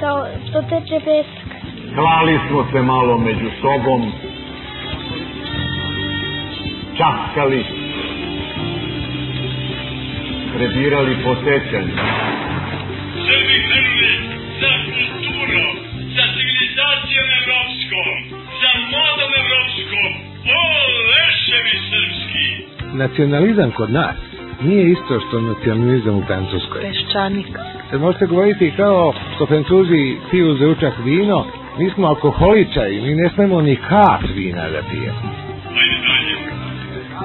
kao to teče pesak. Klali smo se malo među sobom, časkali, prebirali po sećanju. Srbi krenuli za kulturom, za civilizacijom evropskom, za modom evropskom. O, leševi srpski! Nacionalizam kod nas nije isto što nacionalizam u Francuskoj. Peščanik. Sad možete govoriti kao što Francuzi piju za učak vino, mi smo alkoholičari, mi ne smemo ni kap vina da pijemo.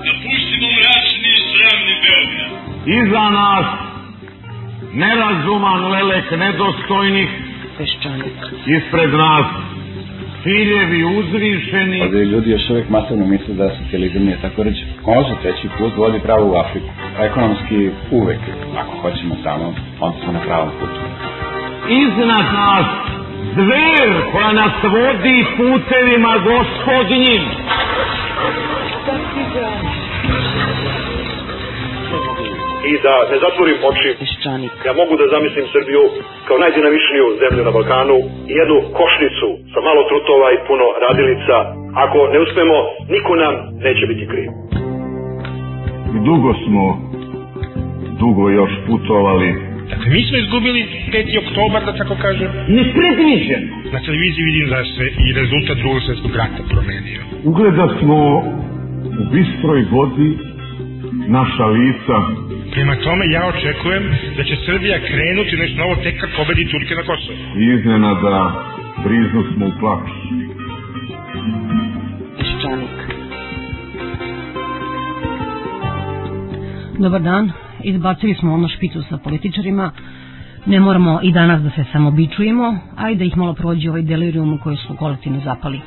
Napustimo mračni i sramni Beograd. Iza nas nerazuman lelek nedostojnih, Peščanik. ispred nas ciljevi uzvišeni, Ovde ljudi još uvek masovno misle da socijalizam nije tako reći. Može treći put vodi pravo u Afriku. Ekonomski uvek, ako hoćemo samo, onda smo na pravom putu. Iznad nas zver koja nas vodi putevima gospodnjim. i da ne zatvorim oči. Ja mogu da zamislim Srbiju kao najdinamičniju zemlju na Balkanu i jednu košnicu sa malo trutova i puno radilica. Ako ne uspemo, niko nam neće biti kriv. Dugo smo, dugo još putovali. Dakle, mi smo izgubili 5. oktobar, da tako kažem. Nepredviđeno. Na televiziji vidim da se i rezultat drugog svjetskog rata promenio. Ugleda smo u bistroj vodi naša lica Prema tome, ja očekujem da će Srbija krenuti nešto novo tek kad pobedi Turke na Kosovo. iznenada briznu smo u. Peščanik. Dobar dan, izbacili smo ono špicu sa političarima, ne moramo i danas da se samo bičujemo, a i da ih malo prođe ovaj delirium u koji su kolektivno zapali.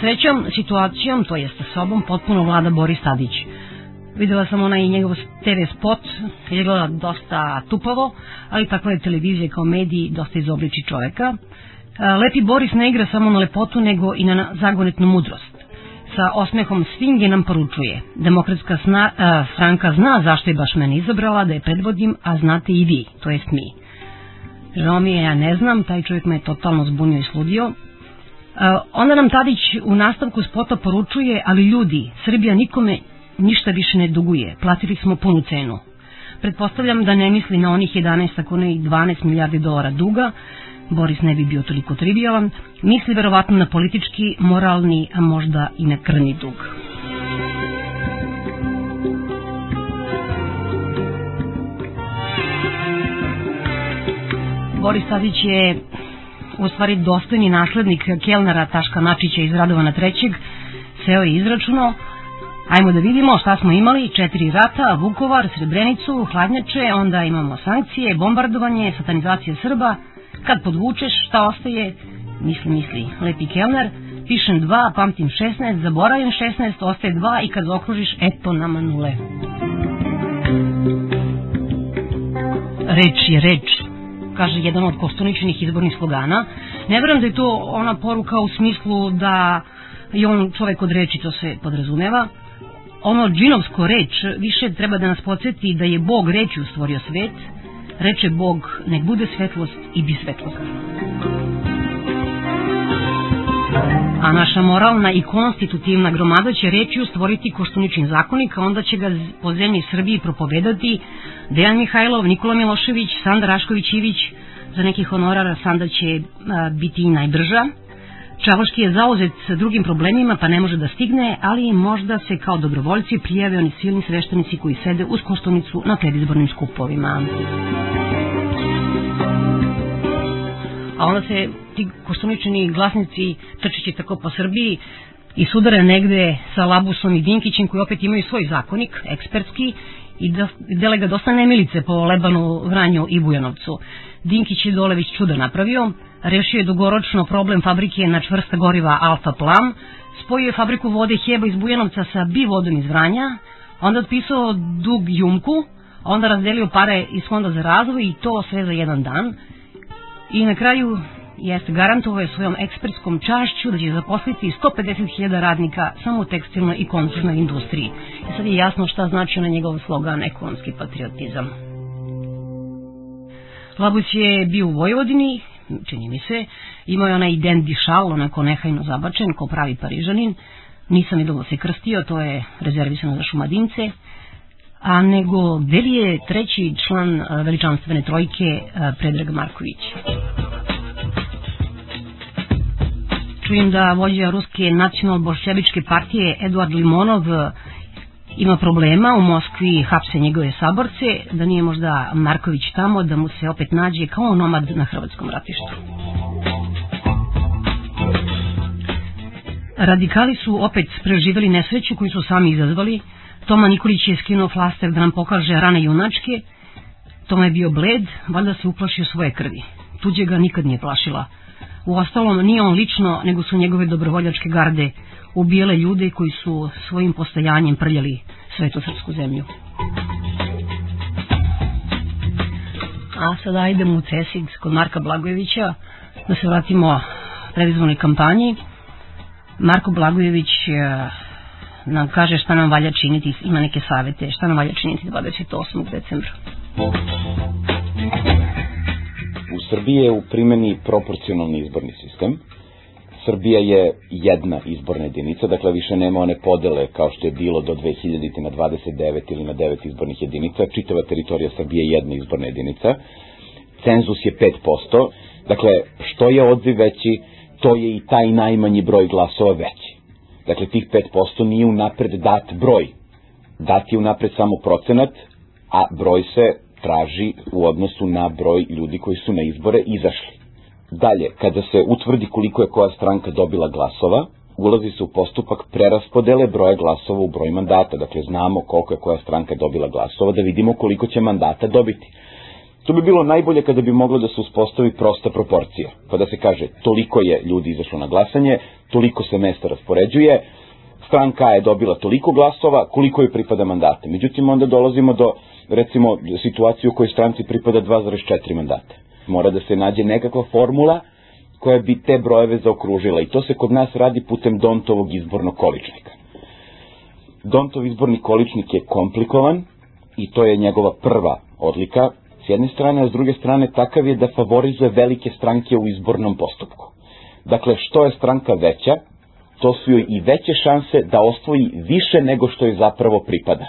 Srećom, situacijom, to jeste sobom, potpuno vlada Boris Tadić. Videla sam onaj njegov TV spot, izgleda dosta tupavo, ali takva je televizija kao mediji dosta izobliči čoveka. E, Lepi Boris ne igra samo na lepotu, nego i na zagonetnu mudrost. Sa osmehom svinge nam poručuje. Demokratska sna, a, stranka zna zašto je baš mene izabrala, da je predvodim, a znate i vi, to jest mi. Žao mi je, ja ne znam, taj čovjek me je totalno zbunio i sludio. A, onda nam Tadić u nastavku spota poručuje, ali ljudi, Srbija nikome ništa više ne duguje, platili smo punu cenu. Pretpostavljam da ne misli na onih 11, ako ne i 12 milijardi dolara duga, Boris ne bi bio toliko trivialan, misli verovatno na politički, moralni, a možda i na krvni dug. Boris Tadić je u stvari dostojni naslednik Kelnera Taška Načića iz Radovana trećeg, seo je izračunao, Ajmo da vidimo šta smo imali, četiri rata, Vukovar, Srebrenicu, hladnjače, onda imamo sankcije, bombardovanje, satanizacija Srba, kad podvučeš, šta ostaje, misli, misli, lepi kelner, pišem dva, pamtim 16, zaboravim 16, ostaje dva i kad okružiš, eto nama nule. Reč je reč, kaže jedan od kostuničnih izbornih slogana. Ne verujem da je to ona poruka u smislu da je on čovek od reči, to se podrazumeva. Ono džinovsko reč više treba da nas podsjeti da je Bog rečju stvorio svet, reče Bog, nek bude svetlost i bi svetlost. A naša moralna i konstitutivna gromada će rečju stvoriti koštunični zakonik, a onda će ga po zemlji Srbiji propovedati Dejan Mihajlov, Nikola Milošević, Sanda Rašković-Ivić, za neki honorar Sanda će a, biti i najbrža. Čavoški je zauzet sa drugim problemima pa ne može da stigne, ali možda se kao dobrovoljci prijave oni silni sveštenici koji sede uz koštunicu na predizbornim skupovima. A onda se ti koštunični glasnici trčeći tako po Srbiji i sudare negde sa Labusom i Dinkićem koji opet imaju svoj zakonik, ekspertski, i da, ga dosta nemilice po Lebanu, Vranju i Bujanovcu. Dinkić je dole već čudo napravio, rešio je dugoročno problem fabrike na čvrsta goriva Alfa Plam, spojio je fabriku vode Heba iz Bujanovca sa bi vodom iz Vranja, onda otpisao dug Jumku, onda razdelio pare iz fonda za razvoj i to sve za jedan dan. I na kraju jeste garantovao je svojom ekspertskom čašću da će zaposliti 150.000 radnika samo u tekstilnoj i konfurnoj industriji. I sad je jasno šta znači na njegov slogan ekonomski patriotizam. Labus je bio u Vojvodini, čini mi se, imao je onaj dendi šal, onako nehajno zabačen, ko pravi parižanin, nisam ni da se krstio, to je rezervisano za šumadince, a nego Deli je treći član e, veličanstvene trojke e, Predrag Marković. Čujem da vođa Ruske nacional-bolševičke partije Eduard Limonov ima problema, u Moskvi hapse njegove saborce, da nije možda Marković tamo, da mu se opet nađe kao nomad na hrvatskom ratištu. Radikali su opet preživeli nesreću koju su sami izazvali. Toma Nikolić je skinuo flaster da nam pokaže rane junačke. Toma je bio bled, valjda se uplašio svoje krvi. Tuđe ga nikad nije plašila. U ostalom, nije on lično, nego su njegove dobrovoljačke garde ubijele ljude koji su svojim postojanjem prljali svetu srpsku zemlju. A sada idemo u Cesid kod Marka Blagojevića da se vratimo predizvonoj kampanji. Marko Blagojević e, nam kaže šta nam valja činiti, ima neke savete, šta nam valja činiti 28. decembra. U Srbiji je u primjeni proporcionalni izborni sistem. Srbija je jedna izborna jedinica, dakle više nema one podele kao što je bilo do 2000. na 29 ili na 9 izbornih jedinica. Čitava teritorija Srbije je jedna izborna jedinica. Cenzus je 5%. Dakle, što je odziv veći, to je i taj najmanji broj glasova veći. Dakle, tih 5% nije unapred dat broj. Dat je unapred samo procenat, a broj se traži u odnosu na broj ljudi koji su na izbore izašli. Dalje, kada se utvrdi koliko je koja stranka dobila glasova, ulazi se u postupak preraspodele broja glasova u broj mandata. Dakle, znamo koliko je koja stranka dobila glasova, da vidimo koliko će mandata dobiti. To bi bilo najbolje kada bi moglo da se uspostavi prosta proporcija, pa da se kaže toliko je ljudi izašlo na glasanje, toliko se mesta raspoređuje, stranka je dobila toliko glasova, koliko joj pripada mandata. Međutim, onda dolazimo do, recimo, situacije u kojoj stranci pripada 2,4 mandata. Mora da se nađe nekakva formula koja bi te brojeve zaokružila i to se kod nas radi putem Dontovog izbornog količnika. Dontov izborni količnik je komplikovan i to je njegova prva odlika, s jedne strane, a s druge strane takav je da favorizuje velike stranke u izbornom postupku. Dakle, što je stranka veća, to su joj i veće šanse da osvoji više nego što joj zapravo pripada.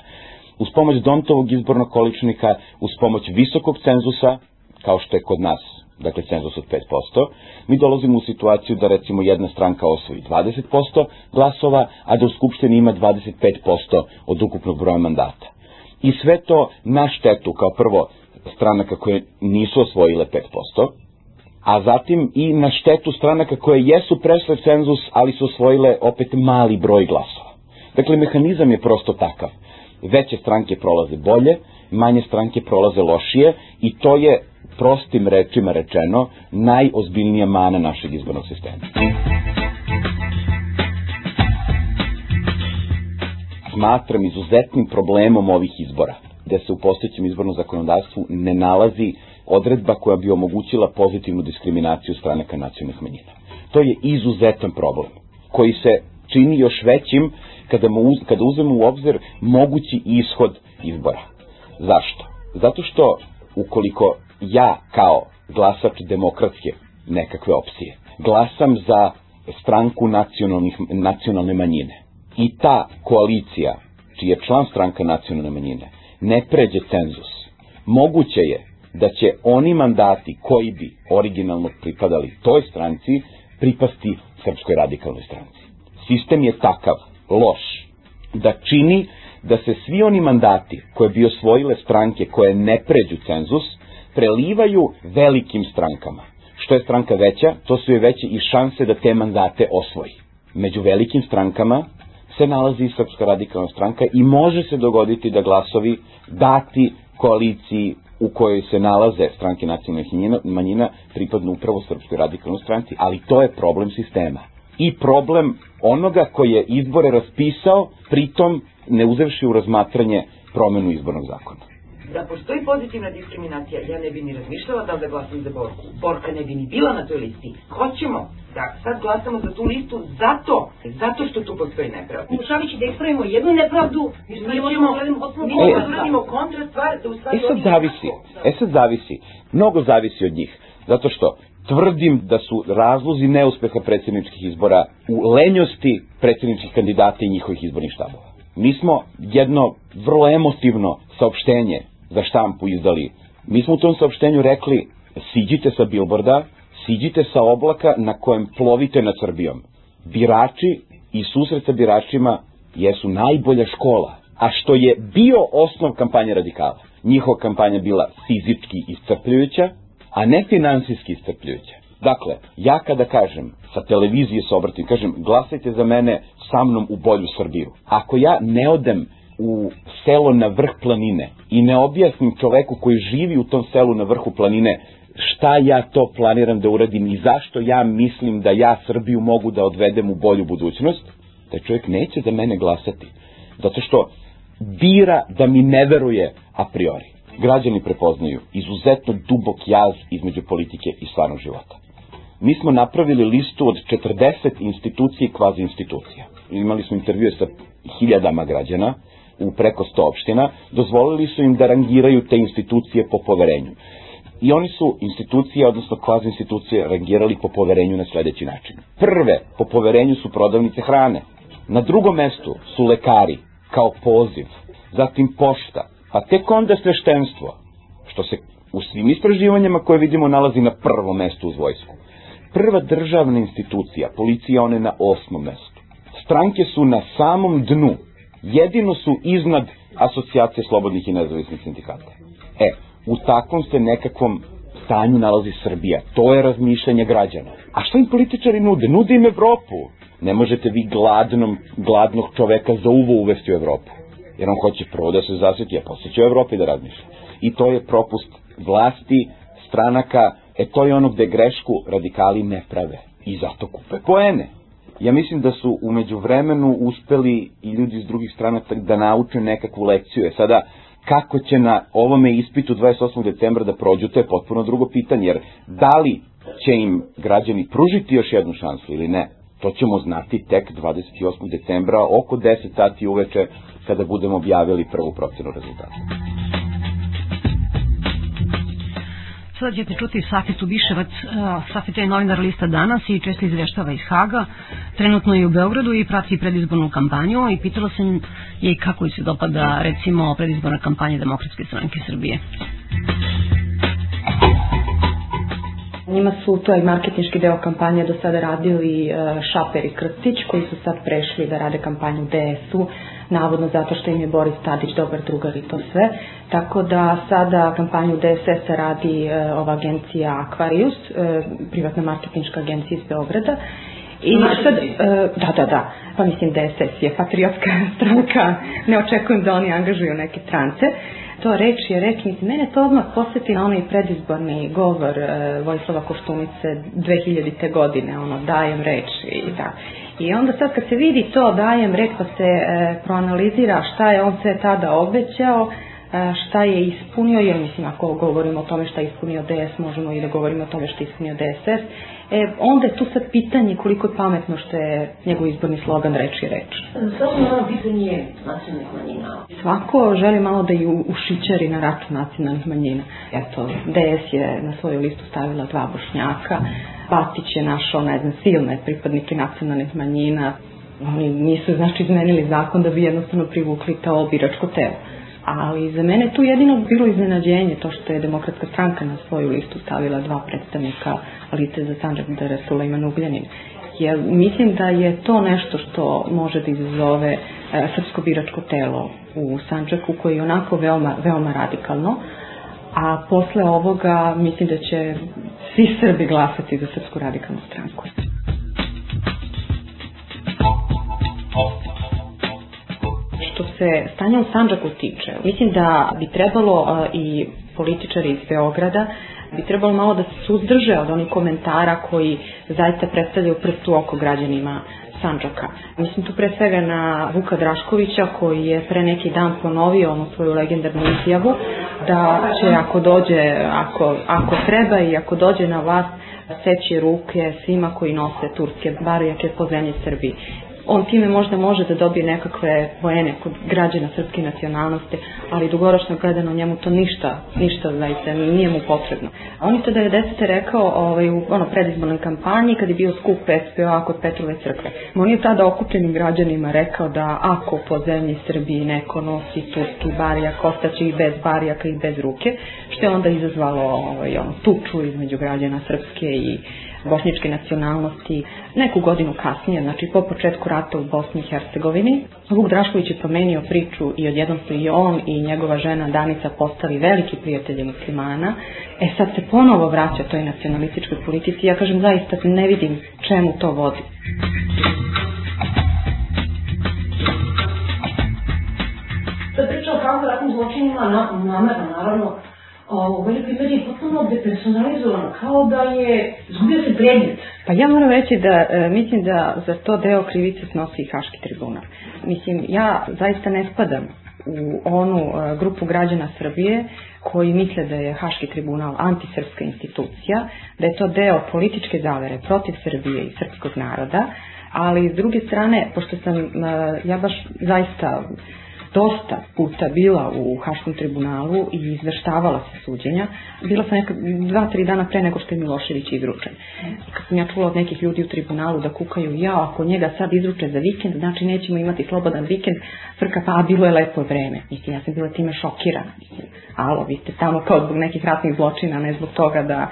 Uz pomoć Dontovog izbornog količnika, uz pomoć visokog cenzusa, kao što je kod nas, dakle cenzus od 5%, mi dolazimo u situaciju da recimo jedna stranka osvoji 20% glasova, a da u Skupštini ima 25% od ukupnog broja mandata. I sve to na štetu, kao prvo, stranaka koje nisu osvojile 5%, a zatim i na štetu stranaka koje jesu prešle cenzus, ali su osvojile opet mali broj glasova. Dakle, mehanizam je prosto takav. Veće stranke prolaze bolje, manje stranke prolaze lošije i to je prostim rečima rečeno najozbiljnija mana našeg izbornog sistema. Smatram izuzetnim problemom ovih izbora da se u postojećem izbornom zakonodavstvu ne nalazi odredba koja bi omogućila pozitivnu diskriminaciju stranaka nacionalnih manjina. To je izuzetan problem koji se čini još većim kada, mu kada uzmemo u obzir mogući ishod izbora. Zašto? Zato što ukoliko ja kao glasač demokratske nekakve opcije glasam za stranku nacionalnih, nacionalne manjine i ta koalicija čiji je član stranka nacionalne manjine ne pređe cenzus, moguće je da će oni mandati koji bi originalno pripadali toj stranci pripasti Srpskoj radikalnoj stranci. Sistem je takav, loš, da čini da se svi oni mandati koje bi osvojile stranke koje ne pređu cenzus prelivaju velikim strankama. Što je stranka veća, to su je veće i šanse da te mandate osvoji. Među velikim strankama se nalazi Srpska radikalna stranka i može se dogoditi da glasovi dati koaliciji u kojoj se nalaze stranke nacionalnih manjina pripadnu upravo Srpskoj radikalnoj stranci, ali to je problem sistema. I problem onoga koji je izbore raspisao, pritom ne uzevši u razmatranje promenu izbornog zakona. Da postoji pozitivna diskriminacija, ja ne bi ni razmišljala da li da glasam za Borku. Borka ne bi ni bila na toj listi. Hoćemo da sad glasamo za tu listu zato, zato što tu postoji nepravda. Pokušavajući da ispravimo jednu nepravdu, Mi ćemo, da uradimo kontra stvar, da u stvari... E sad zavisi, e sad zavisi, mnogo zavisi od njih, zato što tvrdim da su razlozi neuspeha predsjedničkih izbora u lenjosti predsjedničkih kandidata i njihovih izbornih štabova. Mi smo jedno vrlo emotivno saopštenje za štampu izdali. Mi smo u tom saopštenju rekli, siđite sa bilborda, siđite sa oblaka na kojem plovite nad Srbijom. Birači i susret sa biračima jesu najbolja škola. A što je bio osnov kampanje radikala. Njihova kampanja bila fizički iscrpljujuća, a ne finansijski iscrpljujuća. Dakle, ja kada kažem sa televizije se obratim, kažem glasajte za mene sa mnom u bolju Srbiju. Ako ja ne odem u selo na vrh planine i ne objasnim čoveku koji živi u tom selu na vrhu planine šta ja to planiram da uradim i zašto ja mislim da ja Srbiju mogu da odvedem u bolju budućnost, taj čovjek neće za mene glasati. Zato što bira da mi ne veruje a priori. Građani prepoznaju izuzetno dubok jaz između politike i stvarnog života. Mi smo napravili listu od 40 institucija i kvazi institucija. Imali smo intervjue sa hiljadama građana u preko 100 opština, dozvolili su im da rangiraju te institucije po poverenju. I oni su institucije, odnosno kvazi institucije, rangirali po poverenju na sledeći način. Prve po poverenju su prodavnice hrane. Na drugom mestu su lekari, kao poziv. Zatim pošta, a tek onda sveštenstvo, što se u svim istraživanjima koje vidimo nalazi na prvom mestu uz vojsku. Prva državna institucija, policija, one na osmom mestu. Stranke su na samom dnu, jedino su iznad asocijacije slobodnih i nezavisnih sindikata. E, u takvom se nekakvom stanju nalazi Srbija. To je razmišljanje građana. A što im političari nude? Nude im Evropu. Ne možete vi gladnom, gladnog čoveka za uvo uvesti u Evropu. Jer on hoće prvo da se zasjeti, a posle će u Evropi da razmišlja. I to je propust vlasti, stranaka, e to je ono gde grešku radikali ne prave. I zato kupe poene. Ja mislim da su umeđu vremenu uspeli i ljudi iz drugih strana da nauče nekakvu lekciju. E sada, kako će na ovome ispitu 28. decembra da prođu, to je potpuno drugo pitanje, jer da li će im građani pružiti još jednu šansu ili ne, to ćemo znati tek 28. decembra oko 10 sati uveče kada budemo objavili prvu procenu rezultata. Sada ćete čuti Safitu Biševac. Uh, Safita je novinar lista danas i često izveštava iz Haga. Trenutno je u Beogradu i prati predizbornu kampanju i pitala sam je kako se dopada recimo predizborna kampanja Demokratske stranke Srbije. Njima su i marketinški deo kampanje do sada radili e, Šaper i Krstić koji su sad prešli da rade kampanju DS-u navodno zato što im je Boris Tadić dobar drugar i to sve. Tako da sada kampanju DSS-a radi e, ova agencija Aquarius, e, privatna marketinška agencija iz Beograda. I sad, da, da, da, pa mislim DSS je patriotska stranka, ne očekujem da oni angažuju neke strance to reč je reč, mislim, mene to odmah posjeti na onaj predizborni govor e, Vojislava Koštunice 2000. godine, ono, dajem reč i da. I onda sad kad se vidi to, dajem reč, pa se e, proanalizira šta je on sve tada obećao, šta je ispunio, jer mislim ako govorimo o tome šta je ispunio DS, možemo i da govorimo o tome šta je ispunio DSS, e, onda je tu sad pitanje koliko je pametno što je njegov izborni slogan reč je reč. Samo ono pitanje nacionalnih manjina. Svako želi malo da ju ušićari na račun nacionalnih manjina. Eto, DS je na svoju listu stavila dva bošnjaka, Batić je našao, ne znam, silne pripadnike nacionalnih manjina. Oni nisu, znači, izmenili zakon da bi jednostavno privukli to biračko telo. Ali za mene tu jedino bilo iznenađenje to što je demokratska stranka na svoju listu stavila dva predstavnika lice za je Sulejman Ugljanin. Jer mislim da je to nešto što može da izazove e, srpsko biračko telo u Sandžaku koje je onako veoma, veoma radikalno. A posle ovoga mislim da će svi Srbi glasati za Srpsku radikalnu stranku. Što se stanja u Sandžaku tiče, mislim da bi trebalo uh, i političari iz Beograda bi trebalo malo da se suzdrže od onih komentara koji zaista predstavljaju prstu oko građanima Sandžaka. Mislim tu pre svega na Vuka Draškovića koji je pre neki dan ponovio onu svoju legendarnu izjavu da će ako dođe, ako, ako treba i ako dođe na vlast, seći ruke svima koji nose turske barijake po zemlji Srbiji on time možda može da dobije nekakve poene kod građana srpske nacionalnosti, ali dugoročno gledano njemu to ništa, ništa zaista nije mu potrebno. On je to 90. rekao ovaj, u ono, predizbornoj kampanji kad je bio skup SPO kod Petrove crkve. On je tada okupljenim građanima rekao da ako po zemlji Srbiji neko nosi turski barijak, ostaće i bez barijaka i bez ruke, što je onda izazvalo ovaj, ono, tuču između građana srpske i bošnjičke nacionalnosti neku godinu kasnije, znači po početku rata u Bosni i Hercegovini. Vuk Drašković je promenio priču i odjednom su i on i njegova žena Danica postali veliki prijatelji muslimana. E sad se ponovo vraća toj nacionalističkoj politici. Ja kažem zaista ne vidim čemu to vodi. Priča o kako ratnim zločinima, namerno, naravno, u velikoj meri potpuno depersonalizovan, kao da je zgubio se predmet. Pa ja moram reći da e, mislim da za to deo krivice snosi i Haški tribunal. Mislim, ja zaista ne spadam u onu e, grupu građana Srbije koji misle da je Haški tribunal antisrpska institucija, da je to deo političke zavere protiv Srbije i srpskog naroda, ali s druge strane, pošto sam e, ja baš zaista dosta puta bila u Haškom tribunalu i izveštavala se suđenja. Bila sam neka dva, tri dana pre nego što je Milošević izručen. Kad sam ja čula od nekih ljudi u tribunalu da kukaju, ja, ako njega sad izruče za vikend, znači nećemo imati slobodan vikend, frka, pa a bilo je lepo vreme. Mislim, ja sam bila time šokirana. Mislim, alo, vi ste tamo kao zbog nekih ratnih zločina, ne zbog toga da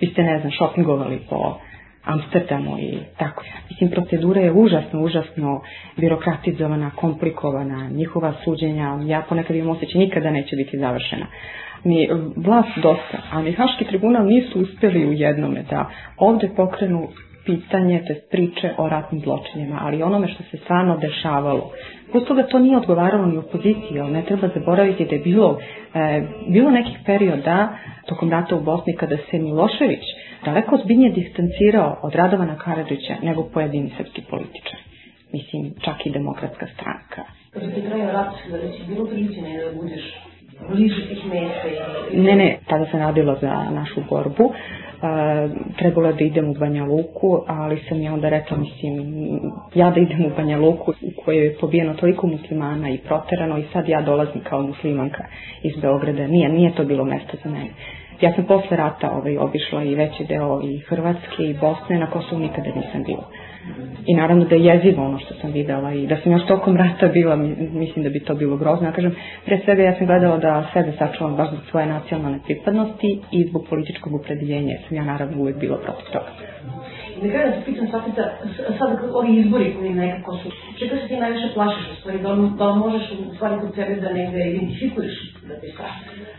vi ste, ne znam, šopingovali po Amsterdamu i tako. Mislim, procedura je užasno, užasno birokratizovana, komplikovana, njihova suđenja, ja ponekad imam osjećaj, nikada neće biti završena. Ni vlast dosta, a ni Haški tribunal nisu uspeli u jednome da ovde pokrenu pitanje, te priče o ratnim zločinima, ali onome što se stvarno dešavalo. Posto toga to nije odgovaralo ni opoziciji, ali ne treba zaboraviti da je bilo, e, bilo nekih perioda tokom rata u Bosni kada se Milošević daleko ozbiljnije distancirao od Radovana Karadžića nego pojedini srpski političari. Mislim, čak i demokratska stranka. Kraju rat, da li si bilo priličine da budeš bliže tih mesta? Ne, ne, tada sam radila za našu borbu. Uh, trebalo da idem u Banja Luku, ali sam ja onda rekla, mislim, ja da idem u Banja Luku u kojoj je pobijeno toliko muslimana i proterano i sad ja dolazim kao muslimanka iz Beograda. Nije, nije to bilo mesto za mene. Ja sam posle rata ovaj, obišla i veći deo i Hrvatske i Bosne, na Kosovu nikada nisam bila. I naravno da je jezivo ono što sam videla i da sam još tokom rata bila, mislim da bi to bilo grozno. Ja kažem, pre svega ja sam gledala da sebe sačuvam baš zbog svoje nacionalne pripadnosti i zbog političkog upredeljenja, sam ja naravno uvek bila protiv toga. Na kraju da se pitam Safita, sad ovi izbori koji nekako su, čega se ti najviše plašiš u stvari, da, da možeš u stvari kod sebe da negde identifikuješ da te strah?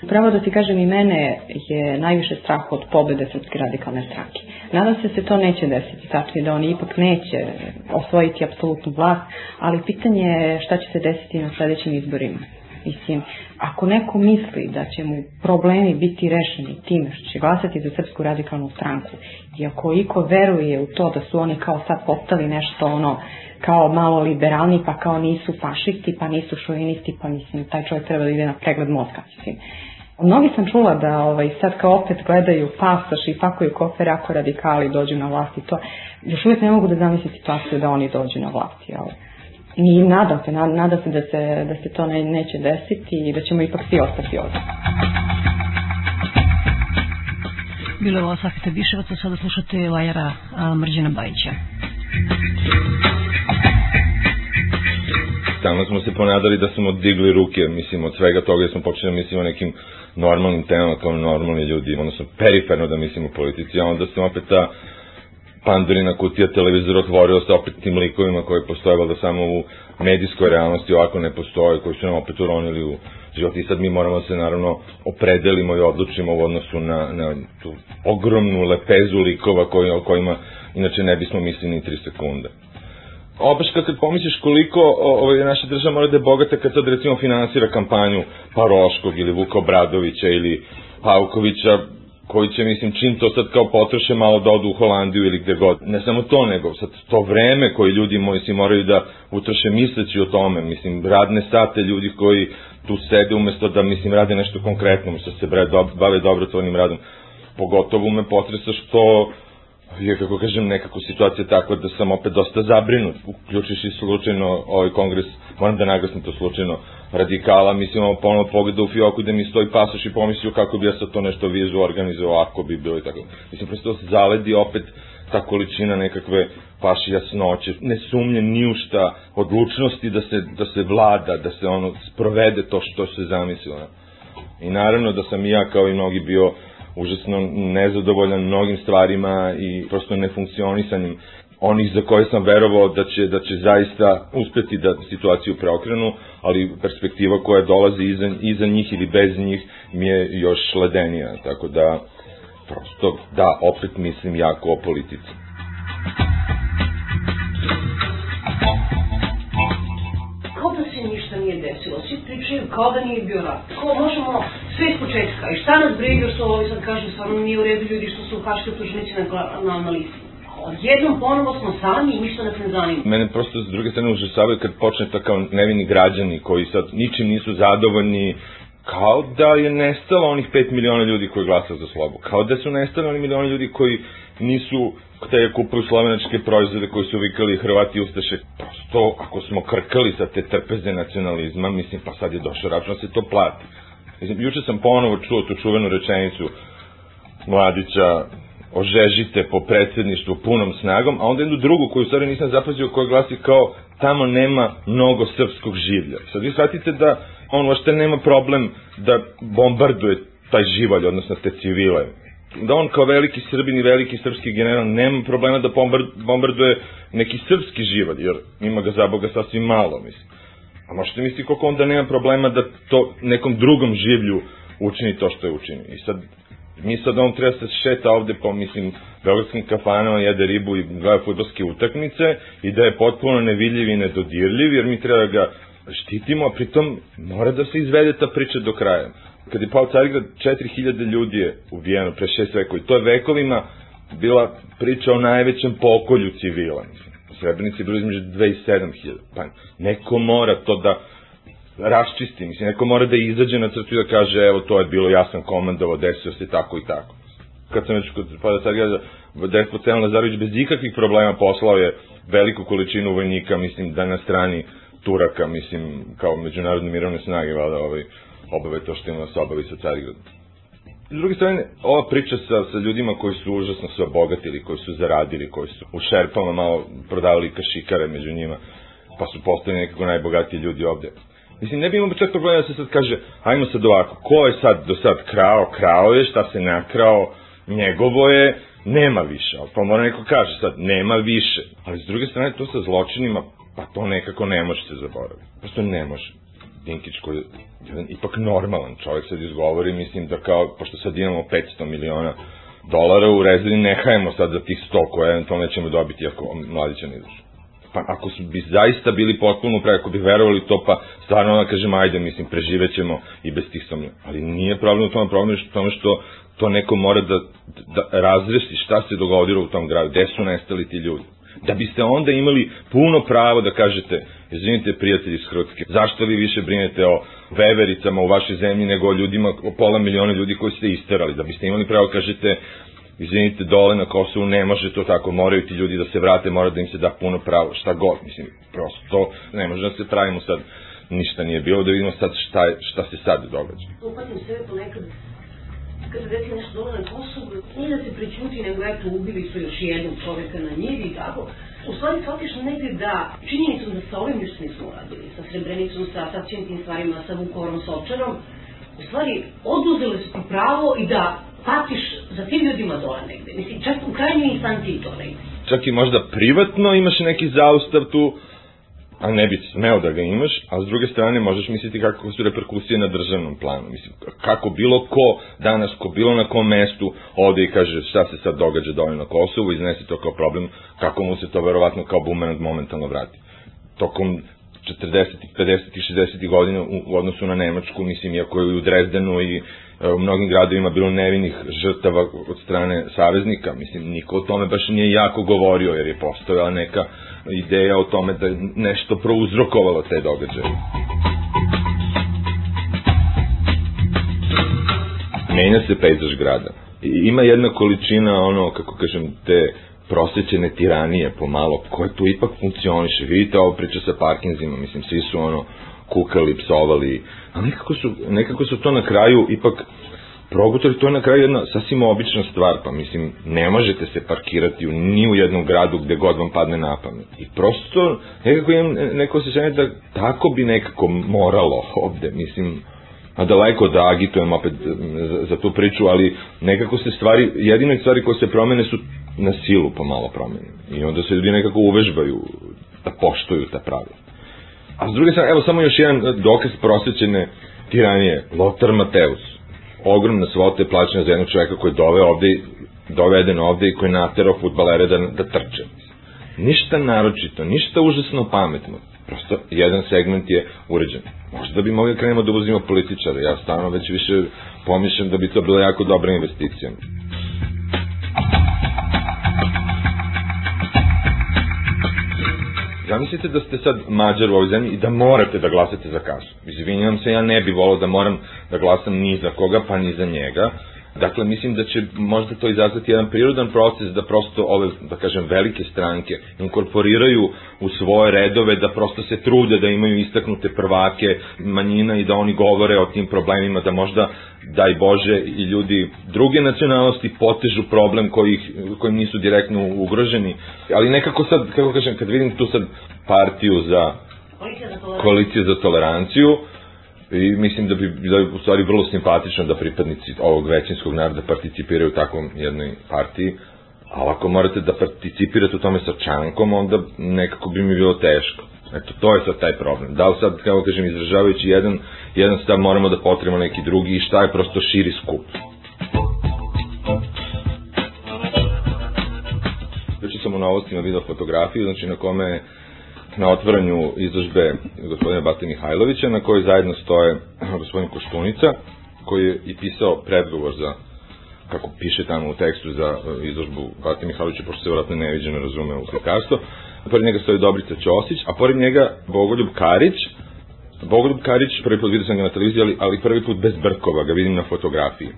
Pravo da ti kažem i mene je najviše strah od pobede Srpske radikalne stranke. Nadam se da se to neće desiti, tačnije da oni ipak neće osvojiti apsolutnu vlast, ali pitanje je šta će se desiti na sledećim izborima. Mislim, ako neko misli da će mu problemi biti rešeni time što će glasati za Srpsku radikalnu stranku i ako iko veruje u to da su oni kao sad postali nešto ono kao malo liberalni pa kao nisu fašisti pa nisu šovinisti pa mislim taj čovjek treba da ide na pregled mozga mislim. Mnogi sam čula da ovaj, sad kao opet gledaju pasoš i pakuju kofere ako radikali dođu na vlast i to. Još uvijek ne mogu da zamislim situaciju da oni dođu na vlast. Jel? I nadam se, nadam se da se, da se to ne, neće desiti i da ćemo ipak svi ostati ovdje. Bilo je ovo Safita Biševaca, sada slušate Vajara Mrđana Bajića. Stalno smo se ponadali da smo digli ruke, mislim, od svega toga smo počeli da mislimo o nekim normalnim temama kao normalni ljudi, odnosno periferno da mislimo o politici, a onda se opet ta pandurina kutija televizora otvorio se opet tim likovima koji postoje valjda samo u medijskoj realnosti, ovako ne postoje, koji su nam opet uronili u život i sad mi moramo da se naravno opredelimo i odlučimo u odnosu na, na tu ogromnu lepezu likova koji, o kojima inače ne bismo mislili ni 3 sekunde. Opeš kad pomisliš koliko ovaj, naša država mora da je bogata kad sad recimo finansira kampanju Paroškog ili Vuka Obradovića ili Paukovića, koji će, mislim, čim to sad kao potroše malo da odu u Holandiju ili gde god. Ne samo to, nego sad to vreme koji ljudi moji si moraju da utroše misleći o tome, mislim, radne sate ljudi koji tu sede umesto da, mislim, rade nešto konkretno, umesto da se bave dobrotvornim radom. Pogotovo me potresa što je, kako kažem, nekako situacija takva da sam opet dosta zabrinut, uključiš i slučajno ovaj kongres, moram da naglasim to slučajno, radikala, mislim, ovo ponovno pogleda u fioku gde mi stoji pasoš i pomislio kako bi ja sad to nešto vizu organizovao, ako bi bilo i tako. Mislim, prosto se zaledi opet ta količina nekakve paši jasnoće, ne sumnje ni u šta, odlučnosti da se, da se vlada, da se ono sprovede to što se zamislilo. I naravno da sam i ja kao i mnogi bio užasno nezadovoljan mnogim stvarima i prosto nefunkcionisanjem onih za koje sam verovao da će, da će zaista uspeti da situaciju preokrenu, ali perspektiva koja dolazi iza, iza njih ili bez njih mi je još ledenija, tako da prosto da, opet mislim jako o politici. Kao da se ništa nije desilo, svi pričaju kao da nije bio rat. Kao možemo sve iz početka. I šta nas briga što ovi sad kažu stvarno nije u redu ljudi što su haške optuženici na, na, na listi. Odjednom ponovo smo sami i ništa nas ne zanima. Mene prosto s druge strane užasavaju kad počne to kao nevini građani koji sad ničim nisu zadovoljni, kao da je nestalo onih 5 miliona ljudi koji glasaju za slobu. Kao da su nestali oni milioni ljudi koji nisu hteli kupuju slovenačke proizvode koji su vikali Hrvati i Ustaše. Prosto, ako smo krkali sa te trpeze nacionalizma, mislim, pa sad je došao račun da se to plati. Mislim, juče sam ponovo čuo tu čuvenu rečenicu Mladića, ožežite po predsedništvu punom snagom, a onda jednu drugu koju stvari nisam zapazio koja glasi kao tamo nema mnogo srpskog življa. Sad vi shvatite da on uopšte nema problem da bombarduje taj živalj, odnosno te civile. Da on kao veliki srbin i veliki srpski general nema problema da bombarduje neki srpski živalj, jer ima ga za Boga sasvim malo, mislim. A možete misliti koliko onda nema problema da to nekom drugom življu učini to što je učini. I sad, mi sad on treba se šeta ovde po, mislim, beogradskim kafanama, jede ribu i gleda futbolske utakmice i da je potpuno nevidljiv i nedodirljiv, jer mi treba da ga štitimo, a pritom mora da se izvede ta priča do kraja. Kad je pao Carigrad, 4000 ljudi je ubijeno pre šest vekova i to je vekovima bila priča o najvećem pokolju civila. U Srebrenici je bilo između 2 i 7000. Pa neko mora to da raščisti, mislim, neko mora da izađe na crtu i da kaže, evo, to je bilo, ja sam komandovo, desio se tako i tako. Kad sam već kod pada Carigrada, despot Selan Lazarović bez ikakvih problema poslao je veliku količinu vojnika, mislim, da na strani Turaka, mislim, kao međunarodne mirovne snage, vada, ovaj, obave to što ima da se obavi sa Carigradom. S druge strane, ova priča sa, sa ljudima koji su užasno se obogatili, koji su zaradili, koji su u šerpama malo prodavali kašikare među njima, pa su postali nekako najbogatiji ljudi ovde. Mislim, ne bi imamo čak problema da se sad kaže, ajmo sad ovako, ko je sad do sad krao, krao je, šta se nakrao, njegovo je, nema više. Ali pa mora neko kaže sad, nema više. Ali s druge strane, to sa zločinima, pa to nekako ne može se zaboraviti. Prosto ne može. Dinkić koji je jedan ipak normalan čovjek sad izgovori, mislim da kao, pošto sad imamo 500 miliona dolara u rezervi, ne hajemo sad za tih 100 koje eventualno nećemo dobiti ako mladića ne izašu. Pa ako su bi zaista bili potpuno pre, ako bi verovali to, pa stvarno da kažem, ajde, mislim, preživećemo i bez tih 100 miliona. Ali nije problem u tome, problem je u tome što to neko mora da, da razresi šta se dogodilo u tom gradu, gde su nestali ti ljudi da biste onda imali puno pravo da kažete, izvinite prijatelji iz Hrvatske, zašto vi više brinete o vevericama u vašoj zemlji nego o ljudima, o pola miliona ljudi koji ste isterali, da biste imali pravo da kažete, izvinite, dole na Kosovu ne može to tako, moraju ti ljudi da se vrate, mora da im se da puno pravo, šta god, mislim, prosto to ne može da se pravimo sad, ništa nije bilo, da vidimo sad šta, je, šta se sad događa. Upatim sebe ponekad kada desi nešto dole na Kosovu, nije da se prećuti, nego eto, ubili su još jednog čoveka na njivi i tako. U stvari shvatiš negde da činjenicom da sa ovim ništa nismo uradili, sa Srebrenicom, sa, sa tim stvarima, sa Vukorom, sa Ovčarom, u stvari oduzeli su ti pravo i da patiš za tim ljudima dole negde. Mislim, čak u krajnjoj instanciji to negde. Čak i možda privatno imaš neki zaustav tu, a ne bi smeo da ga imaš, a s druge strane možeš misliti kako su reperkusije na državnom planu. Mislim, kako bilo ko danas, ko bilo na kom mestu ode i kaže šta se sad događa dole na Kosovu, iznese to kao problem, kako mu se to verovatno kao bumerang momentalno vrati. Tokom 40. 50. i 60. godina u, u odnosu na Nemačku, mislim, iako je u Drezdenu i u mnogim gradovima bilo nevinih žrtava od strane saveznika, mislim, niko o tome baš nije jako govorio, jer je postojala neka ideja o tome da je nešto prouzrokovalo te događaje. Menja se pejzaž grada. I ima jedna količina, ono, kako kažem, te prosvećene tiranije pomalo, koje tu ipak funkcioniše. Vidite ovo priča sa Parkinzima, mislim, svi su ono kukali, psovali, a nekako su, nekako su to na kraju ipak progutali, to je na kraju jedna sasvim obična stvar, pa mislim, ne možete se parkirati u, ni u jednom gradu gde god vam padne na pamet. I prosto, nekako imam neko osjećanje da tako bi nekako moralo ovde, mislim, a daleko da agitujem opet za, za tu priču, ali nekako se stvari, jedine stvari koje se promene su na silu pomalo promene. I onda se ljudi nekako uvežbaju da poštuju ta pravila. A s druge strane, evo samo još jedan dokaz prosvećene tiranije. Lothar Mateus. Ogromna svota je plaćena za jednog čoveka koji je dove ovde, doveden ovde i koji je naterao futbalere da, da trče. Ništa naročito, ništa užasno pametno. Prosto jedan segment je uređen. Možda bi mogli da krenemo da uvozimo političare. Ja stvarno već više pomišljam da bi to bila jako dobra investicija. Zamislite da ste sad mađar u ovoj zemlji i da morate da glasate za kasu. Izvinjam se, ja ne bi volao da moram da glasam ni za koga, pa ni za njega. Dakle, mislim da će možda to izazvati jedan prirodan proces da prosto ove, da kažem, velike stranke inkorporiraju u svoje redove, da prosto se trude da imaju istaknute prvake manjina i da oni govore o tim problemima, da možda, daj Bože, i ljudi druge nacionalnosti potežu problem koji, kojim nisu direktno ugroženi. Ali nekako sad, kako kažem, kad vidim tu sad partiju za koaliciju za toleranciju, i mislim da bi bilo u stvari vrlo simpatično da pripadnici ovog većinskog naroda participiraju u takvom jednoj partiji, ali ako morate da participirate u tome sa čankom, onda nekako bi mi bilo teško. Eto, to je sad taj problem. Da li sad, kako kažem, izražavajući jedan, jedan stav moramo da potrebamo neki drugi i šta je prosto širi skup. Već sam u novostima video fotografiju, znači na kome na otvaranju izložbe gospodina Bate Mihajlovića, na kojoj zajedno stoje gospodin Koštunica, koji je i pisao predgovor za kako piše tamo u tekstu za e, izložbu Bate Mihajlovića, pošto se vratno neviđeno razume u slikarstvo. Pored njega stoji Dobrica Ćosić, a pored njega Bogoljub Karić, Bogoljub Karić, prvi put vidio sam ga na televiziji, ali, ali prvi put bez brkova, ga vidim na fotografiji.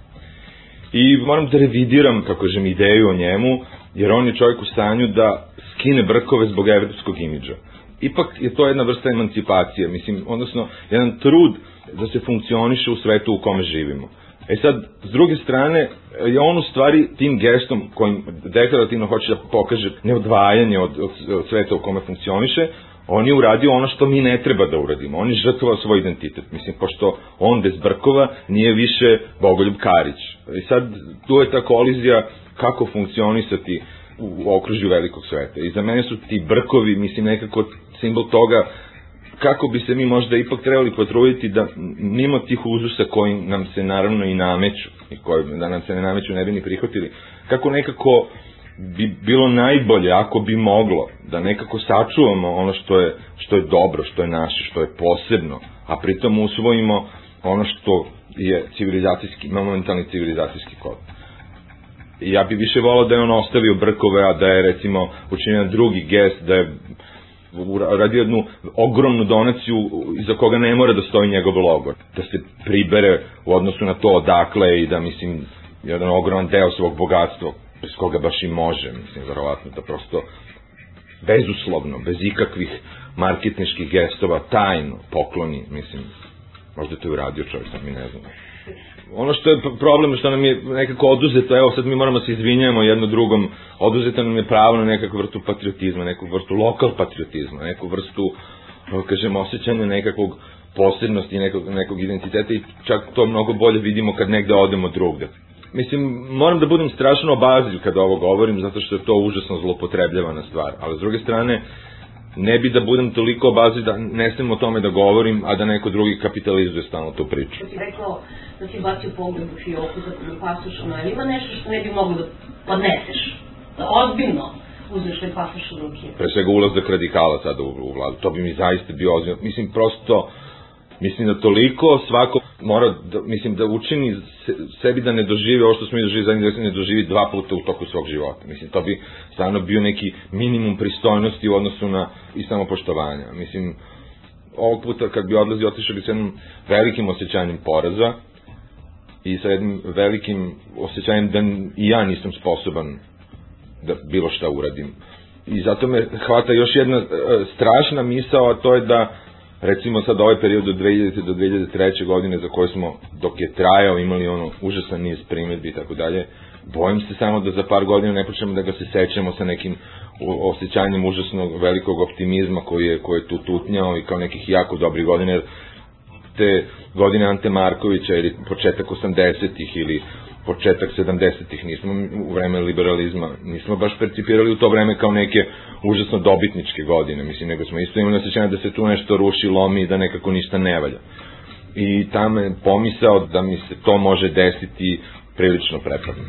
I moram da revidiram, kako žem, ideju o njemu, jer on je čovjek u stanju da skine brkove zbog evropskog imidža ipak je to jedna vrsta emancipacije, mislim, odnosno jedan trud da se funkcioniše u svetu u kome živimo. E sad, s druge strane, je on u stvari tim gestom kojim deklarativno hoće da pokaže neodvajanje od, od, od sveta u kome funkcioniše, on je uradio ono što mi ne treba da uradimo. On je žrtvovao svoj identitet. Mislim, pošto on bez brkova nije više Bogoljub Karić. I sad, tu je ta kolizija kako funkcionisati u okružju velikog sveta. I za mene su ti brkovi, mislim, nekako simbol toga kako bi se mi možda ipak trebali potruditi da mimo tih uzusa koji nam se naravno i nameću, i koji da nam se ne nameću ne bi ni prihvatili, kako nekako bi bilo najbolje ako bi moglo da nekako sačuvamo ono što je, što je dobro, što je naše, što je posebno, a pritom usvojimo ono što je civilizacijski, momentalni civilizacijski kod. Ja bi više volao da je on ostavio brkove, a da je recimo učinjen drugi gest, da je radi jednu ogromnu donaciju iza koga ne mora da stoji njegov logor. Da se pribere u odnosu na to odakle i da, mislim, jedan ogroman deo svog bogatstva, bez koga baš i može, mislim, verovatno, da prosto bezuslovno, bez ikakvih marketničkih gestova, tajno pokloni, mislim, možda to je uradio čovjek, sam mi ne znam ono što je problem što nam je nekako oduzeto, evo sad mi moramo se izvinjamo jedno drugom, oduzeto nam je pravo na nekakvu vrstu patriotizma, neku vrstu lokal patriotizma, neku vrstu, kažemo, osjećanja nekakvog posebnosti, nekog, nekog identiteta i čak to mnogo bolje vidimo kad negde odemo drugde. Mislim, moram da budem strašno obazilj kada ovo govorim, zato što je to užasno zlopotrebljavana stvar, ali s druge strane, ne bi da budem toliko obazilj da ne smijem o tome da govorim, a da neko drugi kapitalizuje stalno tu priču. Rekao da si bacio pogled u fioku za ono, ima nešto što ne bi mogo da podneseš? Da ozbiljno uzeš li pasoš u ruke. Pre svega ulazak radikala sada u, u vladu. To bi mi zaista bio ozbiljno. Mislim, prosto, mislim da toliko svako mora, da, mislim, da učini se, sebi da ne doživi ovo što smo mi doživi zadnjih da ne doživi dva puta u toku svog života. Mislim, to bi stvarno bio neki minimum pristojnosti u odnosu na i samopoštovanja. Mislim, ovog puta kad bi odlazio, otišao bi sa jednim velikim osjećanjem poraza i sa jednim velikim osjećanjem da i ja nisam sposoban da bilo šta uradim. I zato me hvata još jedna e, strašna misao, a to je da recimo sad ovaj period od 2000. do 2003. godine za koje smo, dok je trajao, imali ono užasan niz primetbi i tako dalje, bojim se samo da za par godina ne počnemo da ga se sećamo sa nekim osjećanjem užasnog velikog optimizma koji je, koji je tu tutnjao i kao nekih jako dobrih godina, jer te godine Ante Markovića ili početak 80-ih ili početak 70-ih, nismo u vreme liberalizma, nismo baš percipirali u to vreme kao neke užasno dobitničke godine, mislim, nego smo isto imali osjećanje da se tu nešto ruši, lomi i da nekako ništa ne valja. I tamo je pomisao da mi se to može desiti prilično prepadno.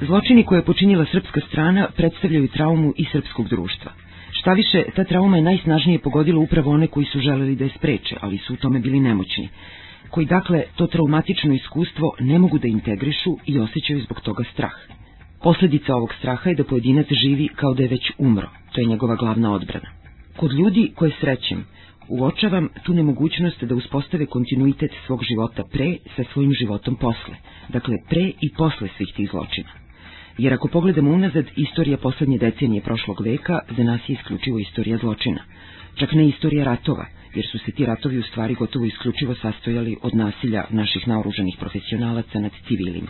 Zločini koje je počinila srpska strana predstavljaju traumu i srpskog društva. Šta više, ta trauma je najsnažnije pogodila upravo one koji su želeli da je spreče, ali su u tome bili nemoćni, koji dakle to traumatično iskustvo ne mogu da integrišu i osjećaju zbog toga strah. Posledica ovog straha je da pojedinac živi kao da je već umro, to je njegova glavna odbrana. Kod ljudi koje srećem, uočavam tu nemogućnost da uspostave kontinuitet svog života pre sa svojim životom posle, dakle pre i posle svih tih zločina. Jer ako pogledamo unazad, istorija poslednje decenije prošlog veka za nas je isključivo istorija zločina. Čak ne istorija ratova, jer su se ti ratovi u stvari gotovo isključivo sastojali od nasilja naših naoružanih profesionalaca nad civilima.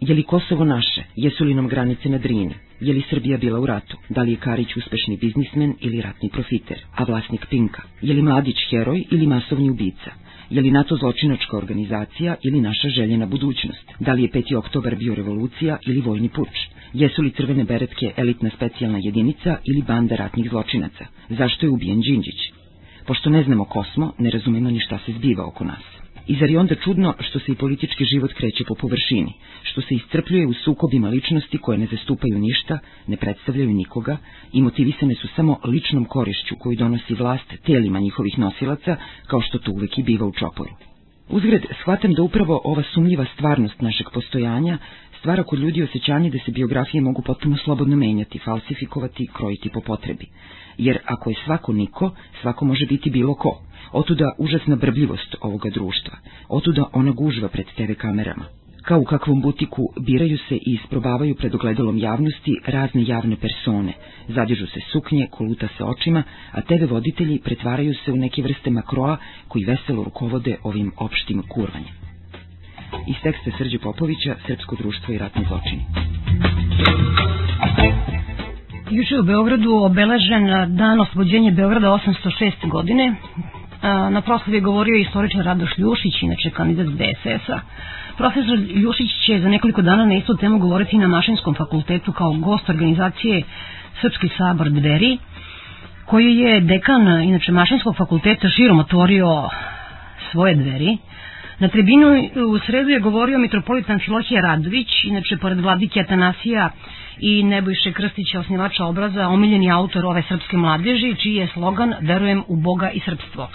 Je li Kosovo naše? Jesu li nam granice na Drini? Je li Srbija bila u ratu? Da li je Karić uspešni biznismen ili ratni profiter, a vlasnik Pinka? Je li Mladić heroj ili masovni ubica? Je li NATO zločinačka organizacija ili naša željena budućnost? Da li je 5. oktobar bio revolucija ili vojni puč? Jesu li crvene beretke elitna specijalna jedinica ili banda ratnih zločinaca? Zašto je ubijen Đinđić? Pošto ne znamo ko smo, ne razumemo ni šta se zbiva oko nas. I zar je onda čudno što se i politički život kreće po površini, što se iscrpljuje u sukobima ličnosti koje ne zastupaju ništa, ne predstavljaju nikoga i motivisane su samo ličnom korišću koju donosi vlast telima njihovih nosilaca, kao što to uvek i biva u čoporu. Uzgred, shvatam da upravo ova sumnjiva stvarnost našeg postojanja stvara kod ljudi osjećanje da se biografije mogu potpuno slobodno menjati, falsifikovati, krojiti po potrebi. Jer ako je svako niko, svako može biti bilo ko. Otuda užasna brbljivost ovoga društva. Otuda ona gužva pred TV kamerama. Kao u kakvom butiku biraju se i isprobavaju pred ogledalom javnosti razne javne persone, zadižu se suknje, koluta se očima, a TV voditelji pretvaraju se u neke vrste makroa koji veselo rukovode ovim opštim kurvanjem. Iz teksta Srđe Popovića, Srpsko društvo i ratni zločini. Juče u Beogradu obeležen dan oslobođenja Beograda 806. godine. Na proslavi je govorio istoričar Radoš Ljušić, inače kandidat DSS-a. Profesor Ljušić će za nekoliko dana na istu temu govoriti na Mašinskom fakultetu kao gost organizacije Srpski sabor Dveri, koji je dekan, inače Mašinskog fakulteta, širom otvorio svoje dveri. Na tribinu u sredu je govorio mitropolit Amfilohije Radović, inače pored vladike Atanasija i Nebojše Krstića, osnivača obraza, omiljeni autor ove srpske mladeži, čiji je slogan Verujem u Boga i srpstvo.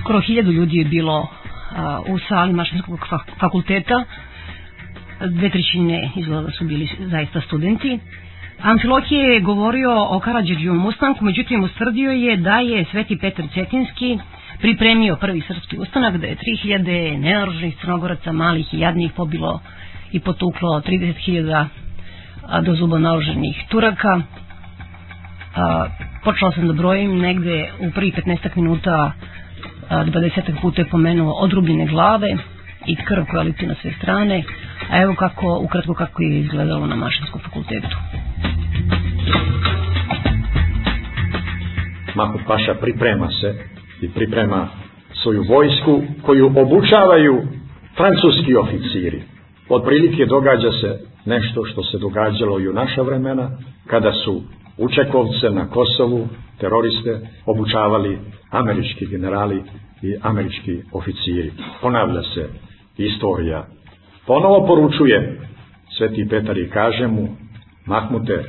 Skoro hiljadu ljudi je bilo u sali Mašinskog fakulteta, dve trećine izgleda su bili zaista studenti. Amfilohije je govorio o Karadžeđivom ustanku, međutim ustvrdio je da je Sveti Petar Cetinski pripremio prvi srpski ustanak, da je 3000 neoružnih crnogoraca, malih i jadnih pobilo i potuklo 30.000 do zuba naoruženih Turaka. Počela sam da brojim negde u prvi 15 minuta 20 puta je pomenuo odrubljene glave i krv koja liči na sve strane, a evo kako, ukratko kako je izgledalo na Mašinskom fakultetu. Mahmud Paša priprema se i priprema svoju vojsku koju obučavaju francuski oficiri. Od prilike događa se nešto što se događalo i u naša vremena, kada su Učekovce na Kosovu, teroriste, obučavali američki generali i američki oficiri. Ponavlja se istorija. Ponovo poručuje Sveti Petar i kaže mu, Mahmute,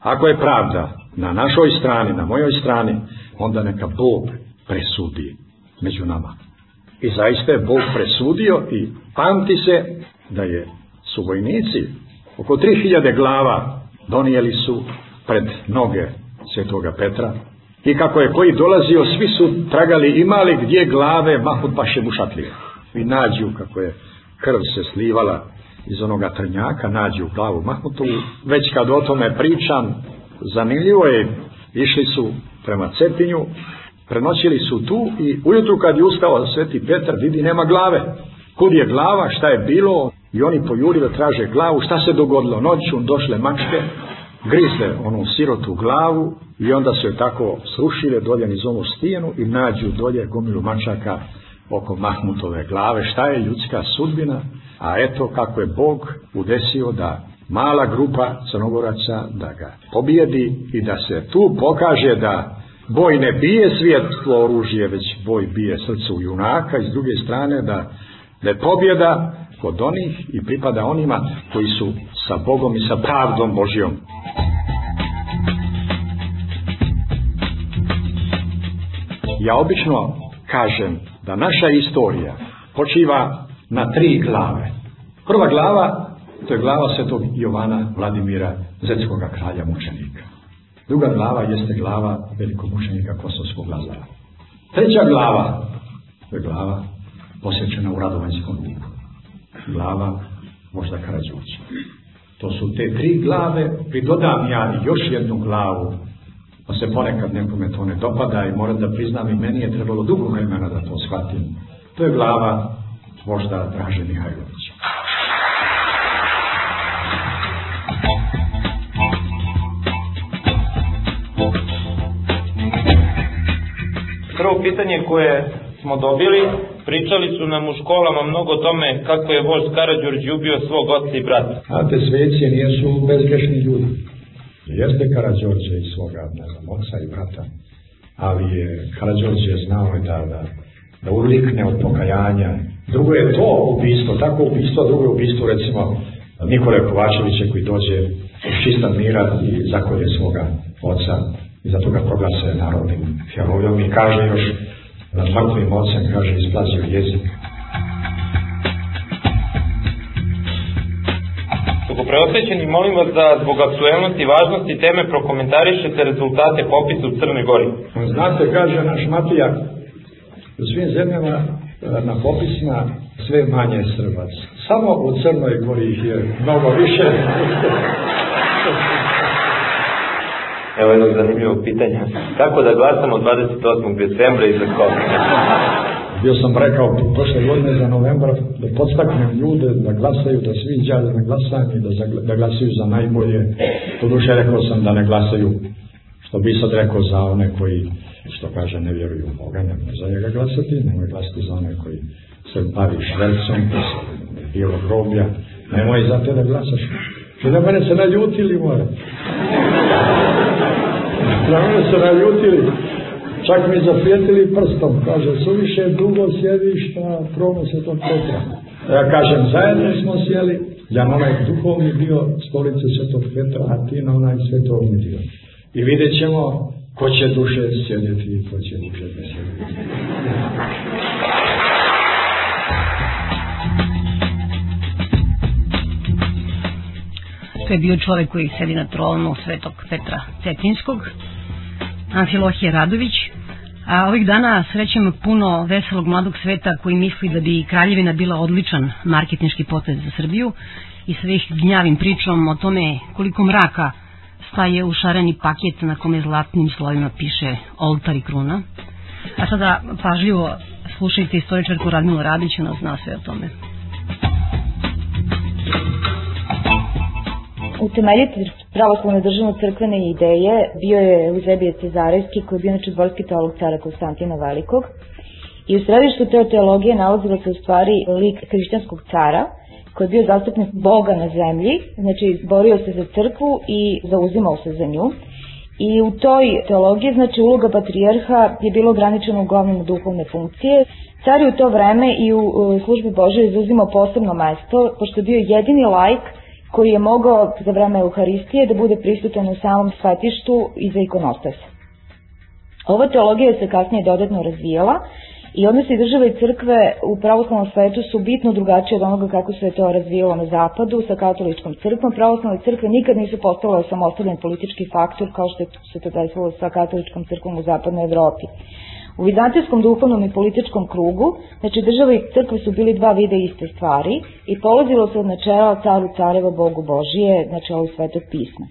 ako je pravda na našoj strani, na mojoj strani, onda neka Bog presudi među nama. I zaista je Bog presudio i pamti se da je su vojnici oko 3000 glava donijeli su pred noge svetoga Petra i kako je koji dolazio, svi su tragali imali gdje glave Mahmud Paše mušatlije. I nađu kako je krv se slivala iz onoga trnjaka, nađu glavu Mahmutovu. Već kad o tome pričam, zanimljivo je, išli su prema Cetinju, prenoćili su tu i ujutru kad je ustao sveti Petar vidi nema glave. Kud je glava, šta je bilo i oni pojuri da traže glavu, šta se dogodilo noću, došle mačke, grizle onu sirotu glavu i onda su je tako srušile dolje niz ovu stijenu i nađu dolje gomilu mačaka oko Mahmutove glave. Šta je ljudska sudbina? A eto kako je Bog udesio da mala grupa crnogoraca da ga pobijedi i da se tu pokaže da boj ne bije svijetlo oružje, već boj bije srcu junaka i s druge strane da, da je pobjeda kod onih i pripada onima koji su sa Bogom i sa pravdom Božjom. Ja obično kažem da naša istorija počiva na tri glave. Prva glava, to je glava svetog Jovana Vladimira, zetskog kralja mučenika. Druga glava jeste glava velikog mučenika Kosovskog Lazara. Treća glava, to je glava posjećena u Radovanjskom luku. Glava možda Karadžuća. To su te tri glave, pridodam ja još jednu glavu, pa se ponekad nekome to ne dopada i moram da priznam i meni je trebalo dugo vremena da to shvatim. To je glava možda Draže Mihajlovića. Prvo pitanje koje smo dobili, pričali su nam u školama mnogo o tome kako je vožd Karadžorđ ubio svog oca i brata. Znate, sveci nisu bezgrešni ljudi. Jeste Karadžorđe i svoga, ne znam, oca i brata, ali je Karadžorđe znao da, da, da urlikne od pokajanja. Drugo je to ubistvo, tako ubistvo, drugo je ubistvo, recimo, Nikole Kovačevića koji dođe u čistan mira i zakolje svoga oca i zato ga proglase narodnim herojom i kaže još nad mrtvim ocem, kaže, isplazio jezik. Preosvećeni, molim vas da zbog aktuelnosti i važnosti teme prokomentarišete rezultate popisa u Crnoj Gori. Znate, kaže naš Matija, u svim zemljama na popisima sve manje Srbac. Samo u Crnoj Gori ih je mnogo više. Evo jednog zanimljivog pitanja. Kako da glasamo 28. decembra i za koga? Bio sam rekao prošle godine za novembar da podstaknem ljude da glasaju, da svi iđaju na glasanje, da, da glasaju za najbolje. To duše rekao sam da ne glasaju, što bi sad rekao za one koji, što kaže, ne vjeruju u Boga, nemoj za njega glasati, nemoj glasati za one koji se bavi švercom, bilo groblja, nemoj za te da glasaš. Što na mene se naljutili, more. Na mene se naljutili. Čak mi zaprijetili prstom. Kaže, suviše dugo sjediš na tronu Svetog Petra. Ja kažem, zajedno smo sjeli. Ja na onaj duhovni dio stolice Svetog Petra, a ti na onaj svetovni dio. I vidjet ćemo ko će duše sjediti i ko će duše ne sjediti. To je bio čovjek koji sedi na tronu Svetog Petra Cetinskog, Amfilohije Radović, a ovih dana srećemo puno veselog mladog sveta koji misli da bi Kraljevina bila odličan marketinški potez za Srbiju i sve ih gnjavim pričom o tome koliko mraka staje u šareni paket na kome zlatnim slovima piše oltar i kruna. A sada pažljivo slušajte istoričarku Radmilu Radić, ona zna sve o tome. Utemeljitelj pravoslavne državno crkvene ideje bio je Eusebije Cezarevski, koji je bio inače dvorski teolog cara Konstantina Velikog. I u središtu te teologije nalazilo se u stvari lik hrišćanskog cara, koji je bio zastupnik Boga na zemlji, znači borio se za crkvu i zauzimao se za nju. I u toj teologiji, znači uloga patrijarha je bilo ograničena uglavnom duhovne funkcije. Car je u to vreme i u službi Bože izuzimao posebno mesto, pošto je bio jedini lajk koji je mogao za vreme Euharistije da bude prisutan u samom svetištu i za ikonostasa. Ova teologija se kasnije dodatno razvijala i odnosi države i crkve u pravoslavnom svetu su bitno drugačije od onoga kako se to razvijalo na zapadu sa katoličkom crkvom. Pravoslavne crkve nikad nisu postale samostavljen politički faktor kao što se to desilo sa katoličkom crkvom u zapadnoj Evropi. U vizantijskom duhovnom i političkom krugu, znači država i crkva su bili dva vide iste stvari i polazilo se od načela caru careva Bogu Božije, načelu svetog pisma.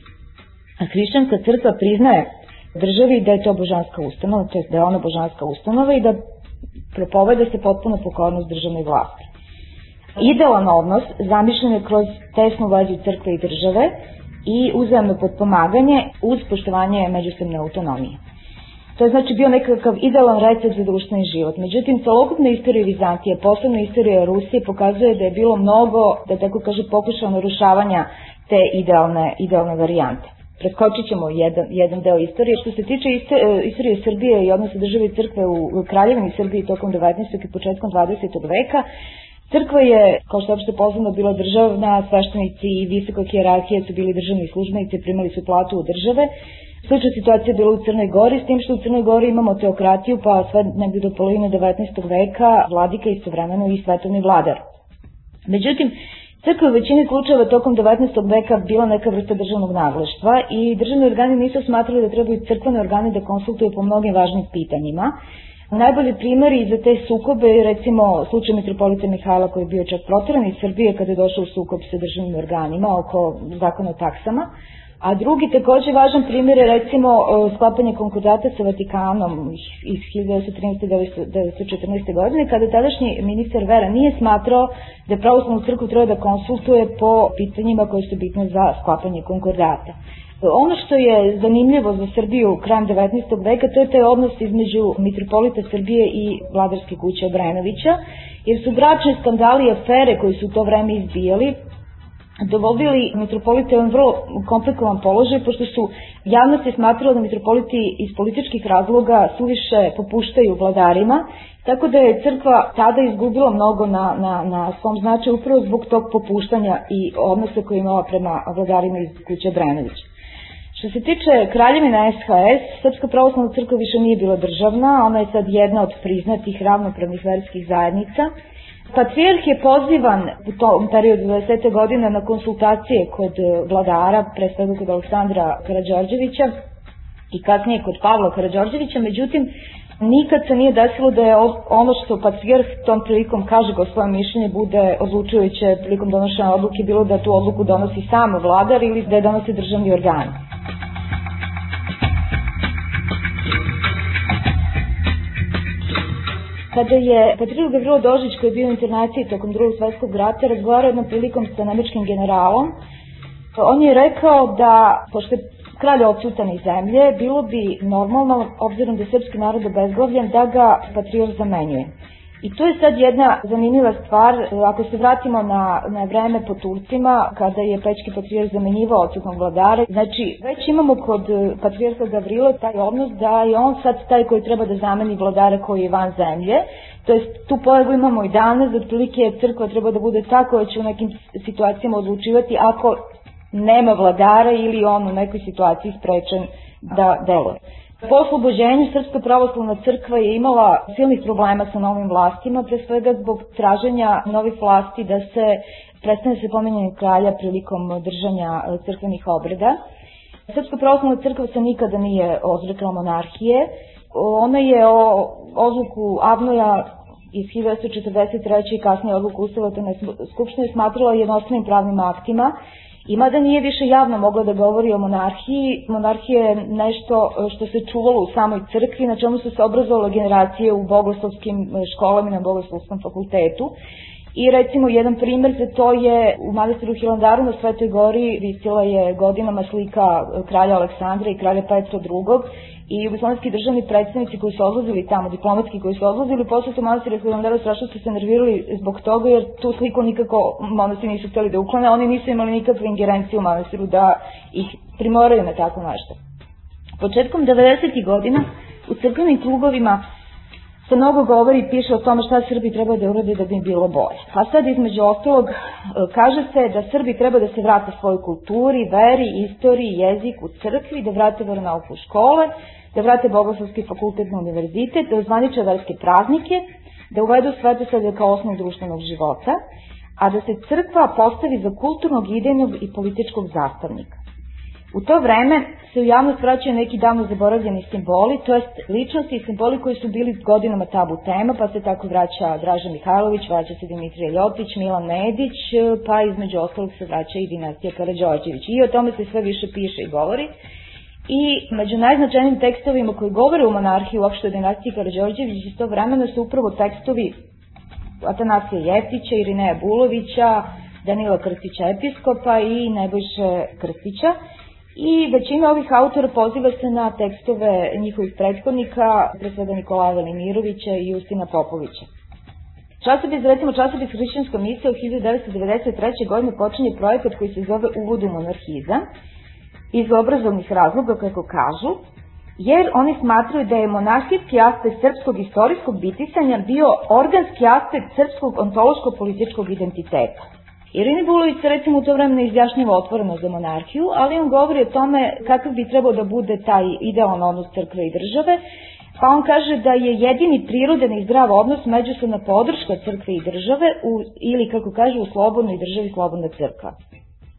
A hrišćanska crkva priznaje državi da je to božanska ustanova, to je da je ona božanska ustanova i da propoveda se potpuno pokornost državnoj vlasti. Idealan odnos zamišljen je kroz tesnu vezu crkve i države i uzajemno potpomaganje uz poštovanje međusobne autonomije. To je znači bio nekakav idealan recept za društveni život. Međutim, celokupna istorija Vizantije, posebno istorija Rusije, pokazuje da je bilo mnogo, da tako kaže, pokušao narušavanja te idealne, idealne varijante. Preskočit ćemo jedan, jedan deo istorije. Što se tiče e, istorije Srbije i odnosa države i crkve u Kraljevini Srbiji tokom 19. i početkom 20. veka, Crkva je, kao što je opšte poznano, bila državna, sveštenici i visoka hijerarhija su bili državni službenici, primali su platu od države. Slična situacija je bila u Crnoj Gori, s tim što u Crnoj Gori imamo teokratiju, pa sve negde do polovine 19. veka vladika istovremeno i svetovni vladar. Međutim, Crkva u većini slučajeva tokom 19. veka bila neka vrsta državnog naglaštva i državni organi nisu smatrali da trebaju crkvene organi da konsultuju po mnogim važnim pitanjima. Najbolji primjeri za te sukobe je recimo slučaj mitropolita Mihajla koji je bio čak protiran iz Srbije kada je došao u sukob sa državnim organima oko zakona o taksama. A drugi takođe važan primjer je recimo e, sklapanje konkordata sa Vatikanom iz 1913-1914. godine kada tadašnji ministar Vera nije smatrao da pravoslavnu crkvu treba da konsultuje po pitanjima koje su bitne za sklapanje konkordata. Ono što je zanimljivo za Srbiju krajem 19. veka to je taj odnos između mitropolita Srbije i vladarske kuće Obrenovića, jer su bračni skandali i afere koji su u to vreme izbijali dovodili mitropolite u vrlo komplikovan položaj, pošto su javnosti smatrali da mitropoliti iz političkih razloga suviše popuštaju vladarima, tako da je crkva tada izgubila mnogo na, na, na svom značaju upravo zbog tog popuštanja i odnosa koji imala prema vladarima iz kuće Brenović. Što se tiče kraljevina SHS, Srpska pravoslavna crkva više nije bila državna, ona je sad jedna od priznatih ravnopravnih verskih zajednica, Patrijarh je pozivan u tom periodu 20. godina na konsultacije kod e, vladara, pre svega kod Aleksandra Karadžorđevića i kasnije kod Pavla Karadžorđevića, međutim, nikad se nije desilo da je ono što patrijarh tom prilikom kaže go svoje mišljenje bude odlučujuće prilikom donošenja odluke, bilo da tu odluku donosi sam vladar ili da je donosi državni organ. Kada je Patriarh Gavrilo Dožić, koji je bio u internaciji tokom drugog svetskog rata, razgovarao jednom prilikom sa nemačkim generalom, on je rekao da, pošto je kralj odsutan iz zemlje, bilo bi normalno, obzirom da je srpski narod obezglavljen, da ga Patriarh zamenjuje. I to je sad jedna zanimljiva stvar, ako se vratimo na, na vreme po Turcima, kada je Pečki patrijarh zamenjivao odsutnog vladara, znači već imamo kod patrijarha Gavrila taj odnos da je on sad taj koji treba da zameni vladara koji je van zemlje, to jest tu pojavu imamo i danas, da otprilike crkva treba da bude ta koja će u nekim situacijama odlučivati ako nema vladara ili on u nekoj situaciji sprečen da deluje. Po oslobođenju Srpska pravoslavna crkva je imala silnih problema sa novim vlastima, pre svega zbog traženja novih vlasti da se prestane se pomenjanje kralja prilikom držanja e, crkvenih obreda. Srpska pravoslavna crkva se nikada nije odrekla monarhije. Ona je o odluku Avnoja iz 1943. i kasnije odluku Ustavatone skupštine smatrala jednostavnim pravnim aktima I mada nije više javno mogla da govori o monarhiji, monarhija je nešto e, što se čuvalo u samoj crkvi, na čemu su se obrazovale generacije u bogoslovskim e, školama i na bogoslovskom fakultetu. I recimo jedan primer za to je u manastiru Hilandaru na Svetoj gori visila je godinama slika kralja Aleksandra i kralja Petra II i jugoslovenski državni predstavnici koji su odlazili tamo, diplomatski koji su odlazili, posle su manastira Hilandara strašno su se nervirali zbog toga jer tu sliku nikako manastiri nisu hteli da uklone, oni nisu imali nikakve ingerencije u manastiru da ih primoraju na tako nešto. Početkom 90. godina u crkvenim krugovima se mnogo govori i piše o tome šta Srbi treba da urade da bi im bilo bolje. Pa sad između ostalog e, kaže se da Srbi treba da se vrate svojoj kulturi, veri, istoriji, jeziku, crkvi, da vrate veronauku u škole, da vrate bogoslovski fakultet na univerzitet, da uzvaniče verske praznike, da uvedu svetosavlje kao osnov društvenog života, a da se crkva postavi za kulturnog, idejnog i političkog zastavnika. U to vreme se u javnost vraćaju neki davno zaboravljeni simboli, to jest ličnosti i simboli koji su bili godinama tabu tema, pa se tako vraća Draža Mihajlović, vraća se Dimitrije Ljotić, Milan Medić, pa između ostalog se vraća i dinastija Karadžođević. I o tome se sve više piše i govori. I među najznačajnijim tekstovima koji govore o monarhiji uopšte o dinastiji Karadžođević iz tog vremena su upravo tekstovi Atanasija Jeftića, Irineja Bulovića, Danila Krstića episkopa i Nebojše Krstića. I većina ovih autora poziva se na tekstove njihovih prethodnika, pre svega Nikolaja Velimirovića i Justina Popovića. Časopis, recimo časopis Hrišćanska misija u 1993. godine počinje projekat koji se zove Uvod u monarhizam iz obrazovnih razloga, kako kažu, jer oni smatraju da je monarhijski aspekt srpskog istorijskog bitisanja bio organski aspekt srpskog ontološko-političkog identiteta. Irini Bulović se recimo u to vreme ne izjašnjava otvoreno za monarhiju, ali on govori o tome kakav bi trebao da bude taj idealan odnos crkve i države, pa on kaže da je jedini prirodan i zdrav odnos međusobna podrška crkve i države u, ili kako kaže u slobodnoj državi slobodna crkva.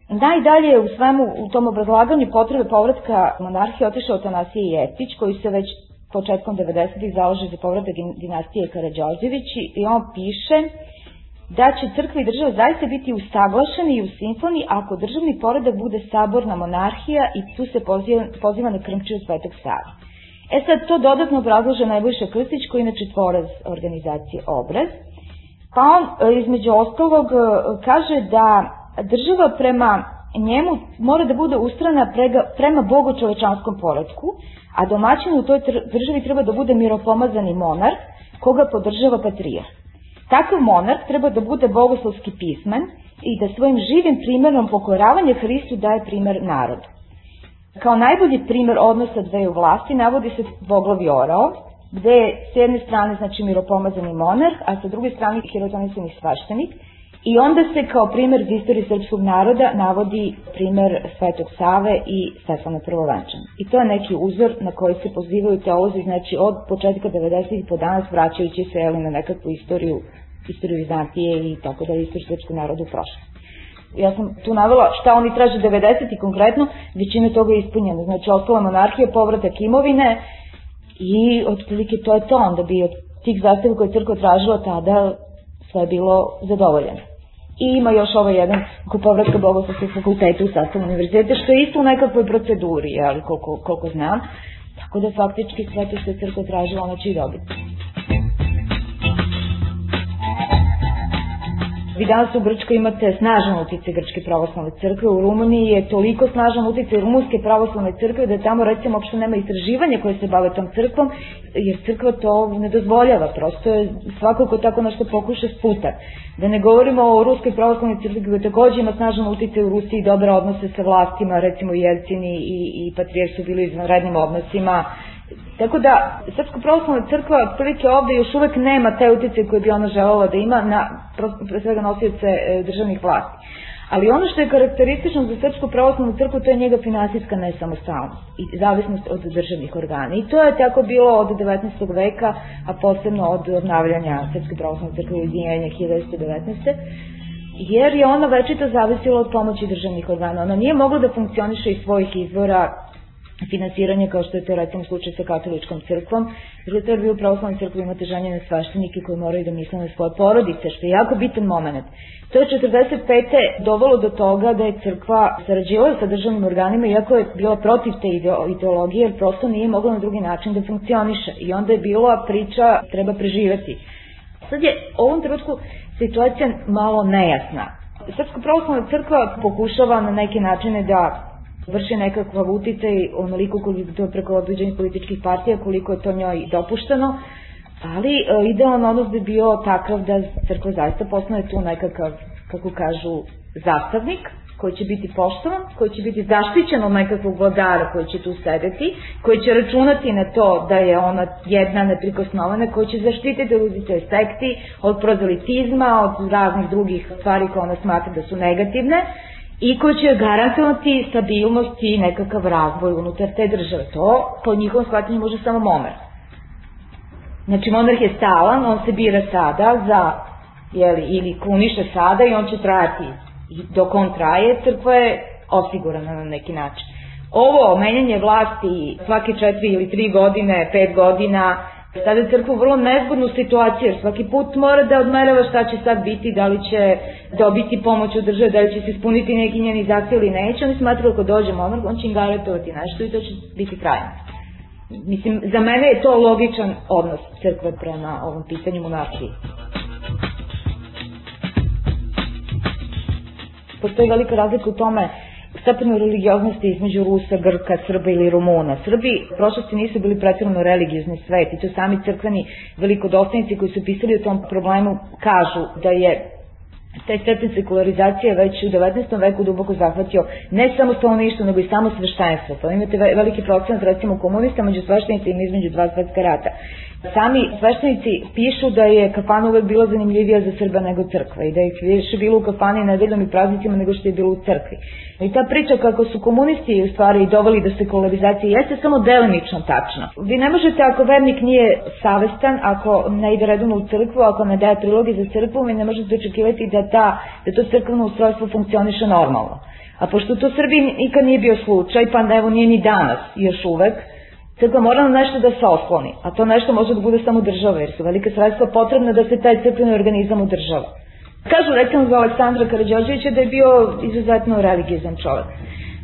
Najdalje u svemu u tom obrazlaganju potrebe povratka monarhije otišao Atanasije Jetić, koji se već početkom 90. založi za povratak dinastije Karadžođević i on piše da će crkva i država zaista biti usaglašeni i u simfoni ako državni poredak bude saborna monarhija i tu se poziva, poziva na krmčiju Svetog Sava. E sad, to dodatno obrazlože Najboljša Krstić, koji inače tvoraz organizacije Obraz. Pa on, e, između ostalog, e, kaže da država prema njemu mora da bude ustrana prega, prema bogočovečanskom poredku, a domaćin u toj državi treba da bude miropomazani monarh, koga podržava patrijarh. Takav monarh treba da bude bogoslovski pismen i da svojim živim primerom pokoravanja Hristu daje primer narodu. Kao najbolji primer odnosa dveju vlasti navodi se Boglovi Orao, gde je s jedne strane znači miropomazani monarh, a sa druge strane hirotonisani svaštenik, I onda se kao primer iz istorije srpskog naroda navodi primer Svetog Save i Stefana Prvovenčana. I to je neki uzor na koji se pozivaju teolozi, znači od početka 90. po danas vraćajući se jeli, na nekakvu istoriju, istoriju Vizantije i tako da istoriju srpskog naroda u prošlosti. Ja sam tu navela šta oni traže 90. i konkretno, većina toga je ispunjena. Znači, ostala monarhija, povratak imovine i otprilike to je to. Onda bi od tih zahteva koje je crkva tražila tada sve bilo zadovoljeno. I ima još ovaj jedan oko povratka bogoslovskog fakulteta u sastavu univerziteta, što je isto u nekakvoj proceduri, ali koliko, koliko znam. Tako da faktički sve to što je crkva tražila, ona će i dobiti. Vi danas u Grčkoj imate snažan utjecaj Grčke pravoslavne crkve, u Rumuniji je toliko snažan utjecaj Rumunske pravoslavne crkve da tamo recimo uopšte nema istraživanja koje se bave tom crkvom, jer crkva to ne dozvoljava, prosto je svako ko tako nešto pokuša sputa. Da ne govorimo o Ruskoj pravoslavnoj crkvi koja takođe ima snažan utjecaj u Rusiji, dobre odnose sa vlastima, recimo Jelcini i, i Patrijer su bili u izvanrednim odnosima, Tako da, Srpska pravoslavna crkva otprilike ovde još uvek nema te utice koje bi ona želela da ima na, pre svega nosioce e, državnih vlasti. Ali ono što je karakteristično za Srpsku pravoslavnu crkvu, to je njega finansijska nesamostalnost i zavisnost od državnih organa. I to je tako bilo od 19. veka, a posebno od obnavljanja Srpske pravoslavne crkve i ujedinjenja 1919 jer je ona večito zavisila od pomoći državnih organa. Ona nije mogla da funkcioniše iz svojih izvora finansiranje kao što je to recimo slučaj sa katoličkom crkvom, zato jer vi u pravoslavnoj crkvi imate ženjene sveštenike koji moraju da misle na svoje porodice, što je jako bitan moment. To je 45. dovolo do toga da je crkva sarađivala sa državnim organima, iako je bila protiv te ideologije, jer prosto nije mogla na drugi način da funkcioniše. I onda je bila priča treba preživeti. Sad je u ovom trenutku situacija malo nejasna. Srpska pravoslavna crkva pokušava na neke načine da vrši nekakav uticaj onoliko koliko to preko određenih političkih partija, koliko je to njoj dopušteno, ali e, idealan odnos bi bio takav da crkva zaista postane tu nekakav, kako kažu, zastavnik koji će biti poštovan, koji će biti zaštićen od nekakvog vladara koji će tu sedeti, koji će računati na to da je ona jedna neprikosnovana, koji će zaštititi roditelje sekti od prozelitizma, od raznih drugih stvari koje ona smatra da su negativne i koji će garantovati stabilnost i nekakav razvoj unutar te države. To po njihovom shvatanju može samo monarh. Znači monarh je stalan, on se bira sada za jeli, ili kruniše sada i on će trajati i dok on traje, crkva je osigurana na neki način. Ovo menjanje vlasti svake četiri ili tri godine, pet godina, stavlja crkvu vrlo nezgodnu situaciju, jer svaki put mora da odmerava šta će sad biti, da li će dobiti pomoć od države, da li će se ispuniti neki njeni zahtjev ili neće. Oni smatruju ako dođe monarh, on će im garantovati nešto i to će biti trajno. Mislim, za mene je to logičan odnos crkve prema ovom pitanju monarhije. Postoji velika razlika u tome stepenu religioznosti između Rusa, Grka, Srba ili Rumuna. Srbi u prošlosti nisu bili pretjerano religiozni svet i to sami crkveni velikodostojnici koji su pisali o tom problemu kažu da je taj stepen sekularizacije već u 19. veku duboko zahvatio ne samo stanovništvo, nego i samo sveštenstvo. Pa imate veliki procenat recimo komunista među sveštenicima između dva svetska rata. Sami sveštenici pišu da je kafana uvek bila zanimljivija za Srba nego crkva i da je više bilo u kafani nedeljom i praznicima nego što je bilo u crkvi. I ta priča kako su komunisti u stvari doveli do sekularizacije jeste samo delimično tačna. Vi ne možete ako vernik nije savestan, ako ne ide redovno u crkvu, ako ne daje prilogi za crkvu, vi ne možete očekivati da, ta, da to crkveno ustrojstvo funkcioniše normalno. A pošto to Srbiji nikad nije bio slučaj, pa evo nije ni danas još uvek, Crkva mora na nešto da se osloni, a to nešto može da bude samo država, jer su velike sredstva potrebne da se taj crkveni organizam održava. Kažu recimo za Aleksandra Karadžođevića da je bio izuzetno religijezan čovjek.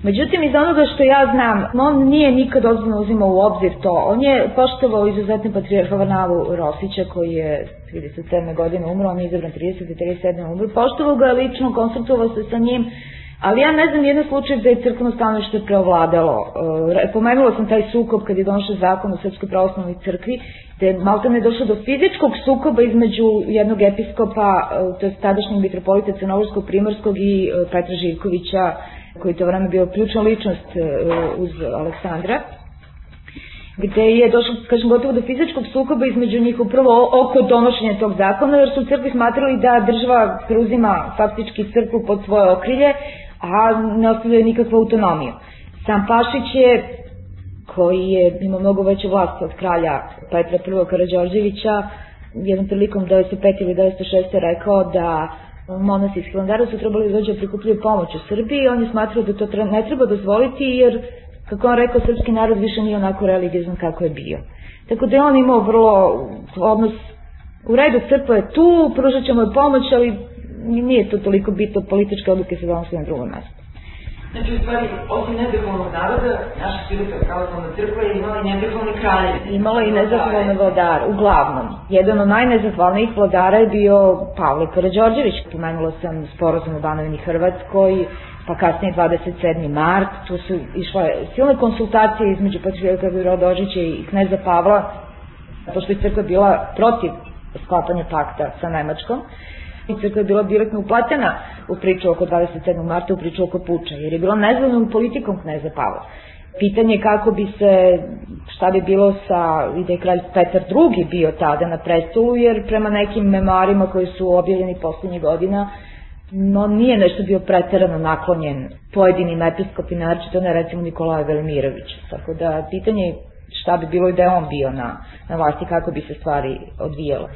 Međutim, iz onoga što ja znam, on nije nikad ozbiljno uzimao u obzir to. On je poštovao izuzetno patrijarha Varnavu Rosića, koji je 37. godine umro, on je izabran 30. i 37. umro. Poštovao ga lično, konsultovao se sa njim, Ali ja ne znam jedan slučaj da je crkveno stanovište preovladalo. E, pomenula sam taj sukob kad je donošao zakon u Srpskoj pravoslavnoj crkvi, da je malta ne došlo do fizičkog sukoba između jednog episkopa, e, to je tadašnjeg mitropolita Crnogorskog primorskog i e, Petra Živkovića, koji to vreme bio ključna ličnost uz Aleksandra gde je došlo, kažem, gotovo do fizičkog sukoba između njih upravo oko donošenja tog zakona, jer su crkvi smatrali da država preuzima faktički crkvu pod svoje okrilje, a ne ostavljaju nikakvu autonomiju. Sam Pašić je, koji je imao mnogo veću vlast od kralja Petra I. Karadžorđevića, jednom prilikom 1905. ili 1906. rekao da monasi iz Hilandara su trebali da da prikupljaju pomoć u Srbiji on je smatrao da to ne treba dozvoliti jer, kako on rekao, srpski narod više nije onako religijezan kako je bio. Tako da je on imao vrlo odnos u redu crkva je tu, pružat ćemo je pomoć, ali nije to toliko bitno, političke odluke se donose na drugom mestu. Znači, u stvari, osim nezahvalnog naroda, naša Srpska pravoslavna crkva je imala i nezahvalni kralje. Imala i nezahvalni vladar, uglavnom. Jedan od najnezahvalnijih vladara je bio Pavle Karadžorđević. Pomenula sam sporazum u Banovini Hrvatskoj, pa kasnije 27. mart, tu su išle silne konsultacije između Patriarka Virodožića i kneza Pavla, pošto je crkva bila protiv sklapanja pakta sa Nemačkom crkva je bila direktno uplatena u priču oko 27. marta, u priču oko puča, jer je bila nezvoljnom politikom kneza Pavla. Pitanje kako bi se, šta bi bilo sa, i da je kralj Petar II bio tada na prestolu, jer prema nekim memoarima koji su objavljeni poslednjih godina, no nije nešto bio preterano naklonjen pojedinim episkopima, to ne recimo Nikolaja Velimirovića. Tako da pitanje je šta bi bilo i da je on bio na, na vlasti, kako bi se stvari odvijale.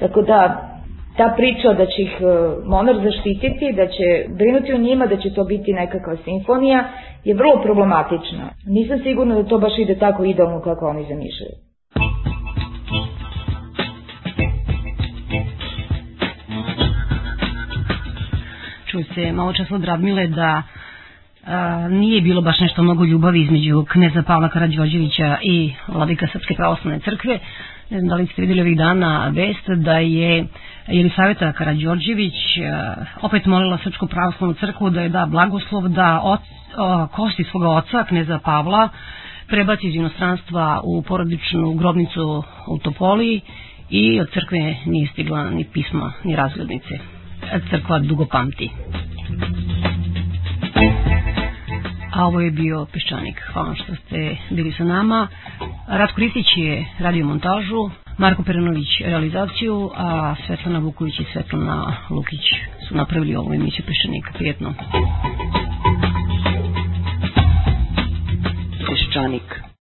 Tako da ta priča da će ih e, monar zaštititi, da će brinuti o njima, da će to biti nekakva simfonija, je vrlo problematična. Nisam sigurna da to baš ide tako idealno kako oni zamišljaju. Čuje se malo čas od Radmile da a, nije bilo baš nešto mnogo ljubavi između kneza Pavla Karadžođevića i vladika Srpske pravoslavne crkve. Ne znam da li ste videli ovih dana vest da je Jelisaveta Karadžorđević opet molila Srpsku pravoslavnu crkvu da je da blagoslov da oc, o, kosti svoga oca, kneza Pavla, prebaci iz inostranstva u porodičnu grobnicu u Topoli i od crkve nije stigla ni pisma, ni razglednice. Crkva dugo pamti. A ovo je bio Peščanik. Hvala što ste bili sa nama. Ratko Ristić je radio montažu, Marko Peranović realizaciju, a Svetlana Vuković i Svetlana Lukić su napravili ovu emisiju Peščanika. Prijetno. Peščanik.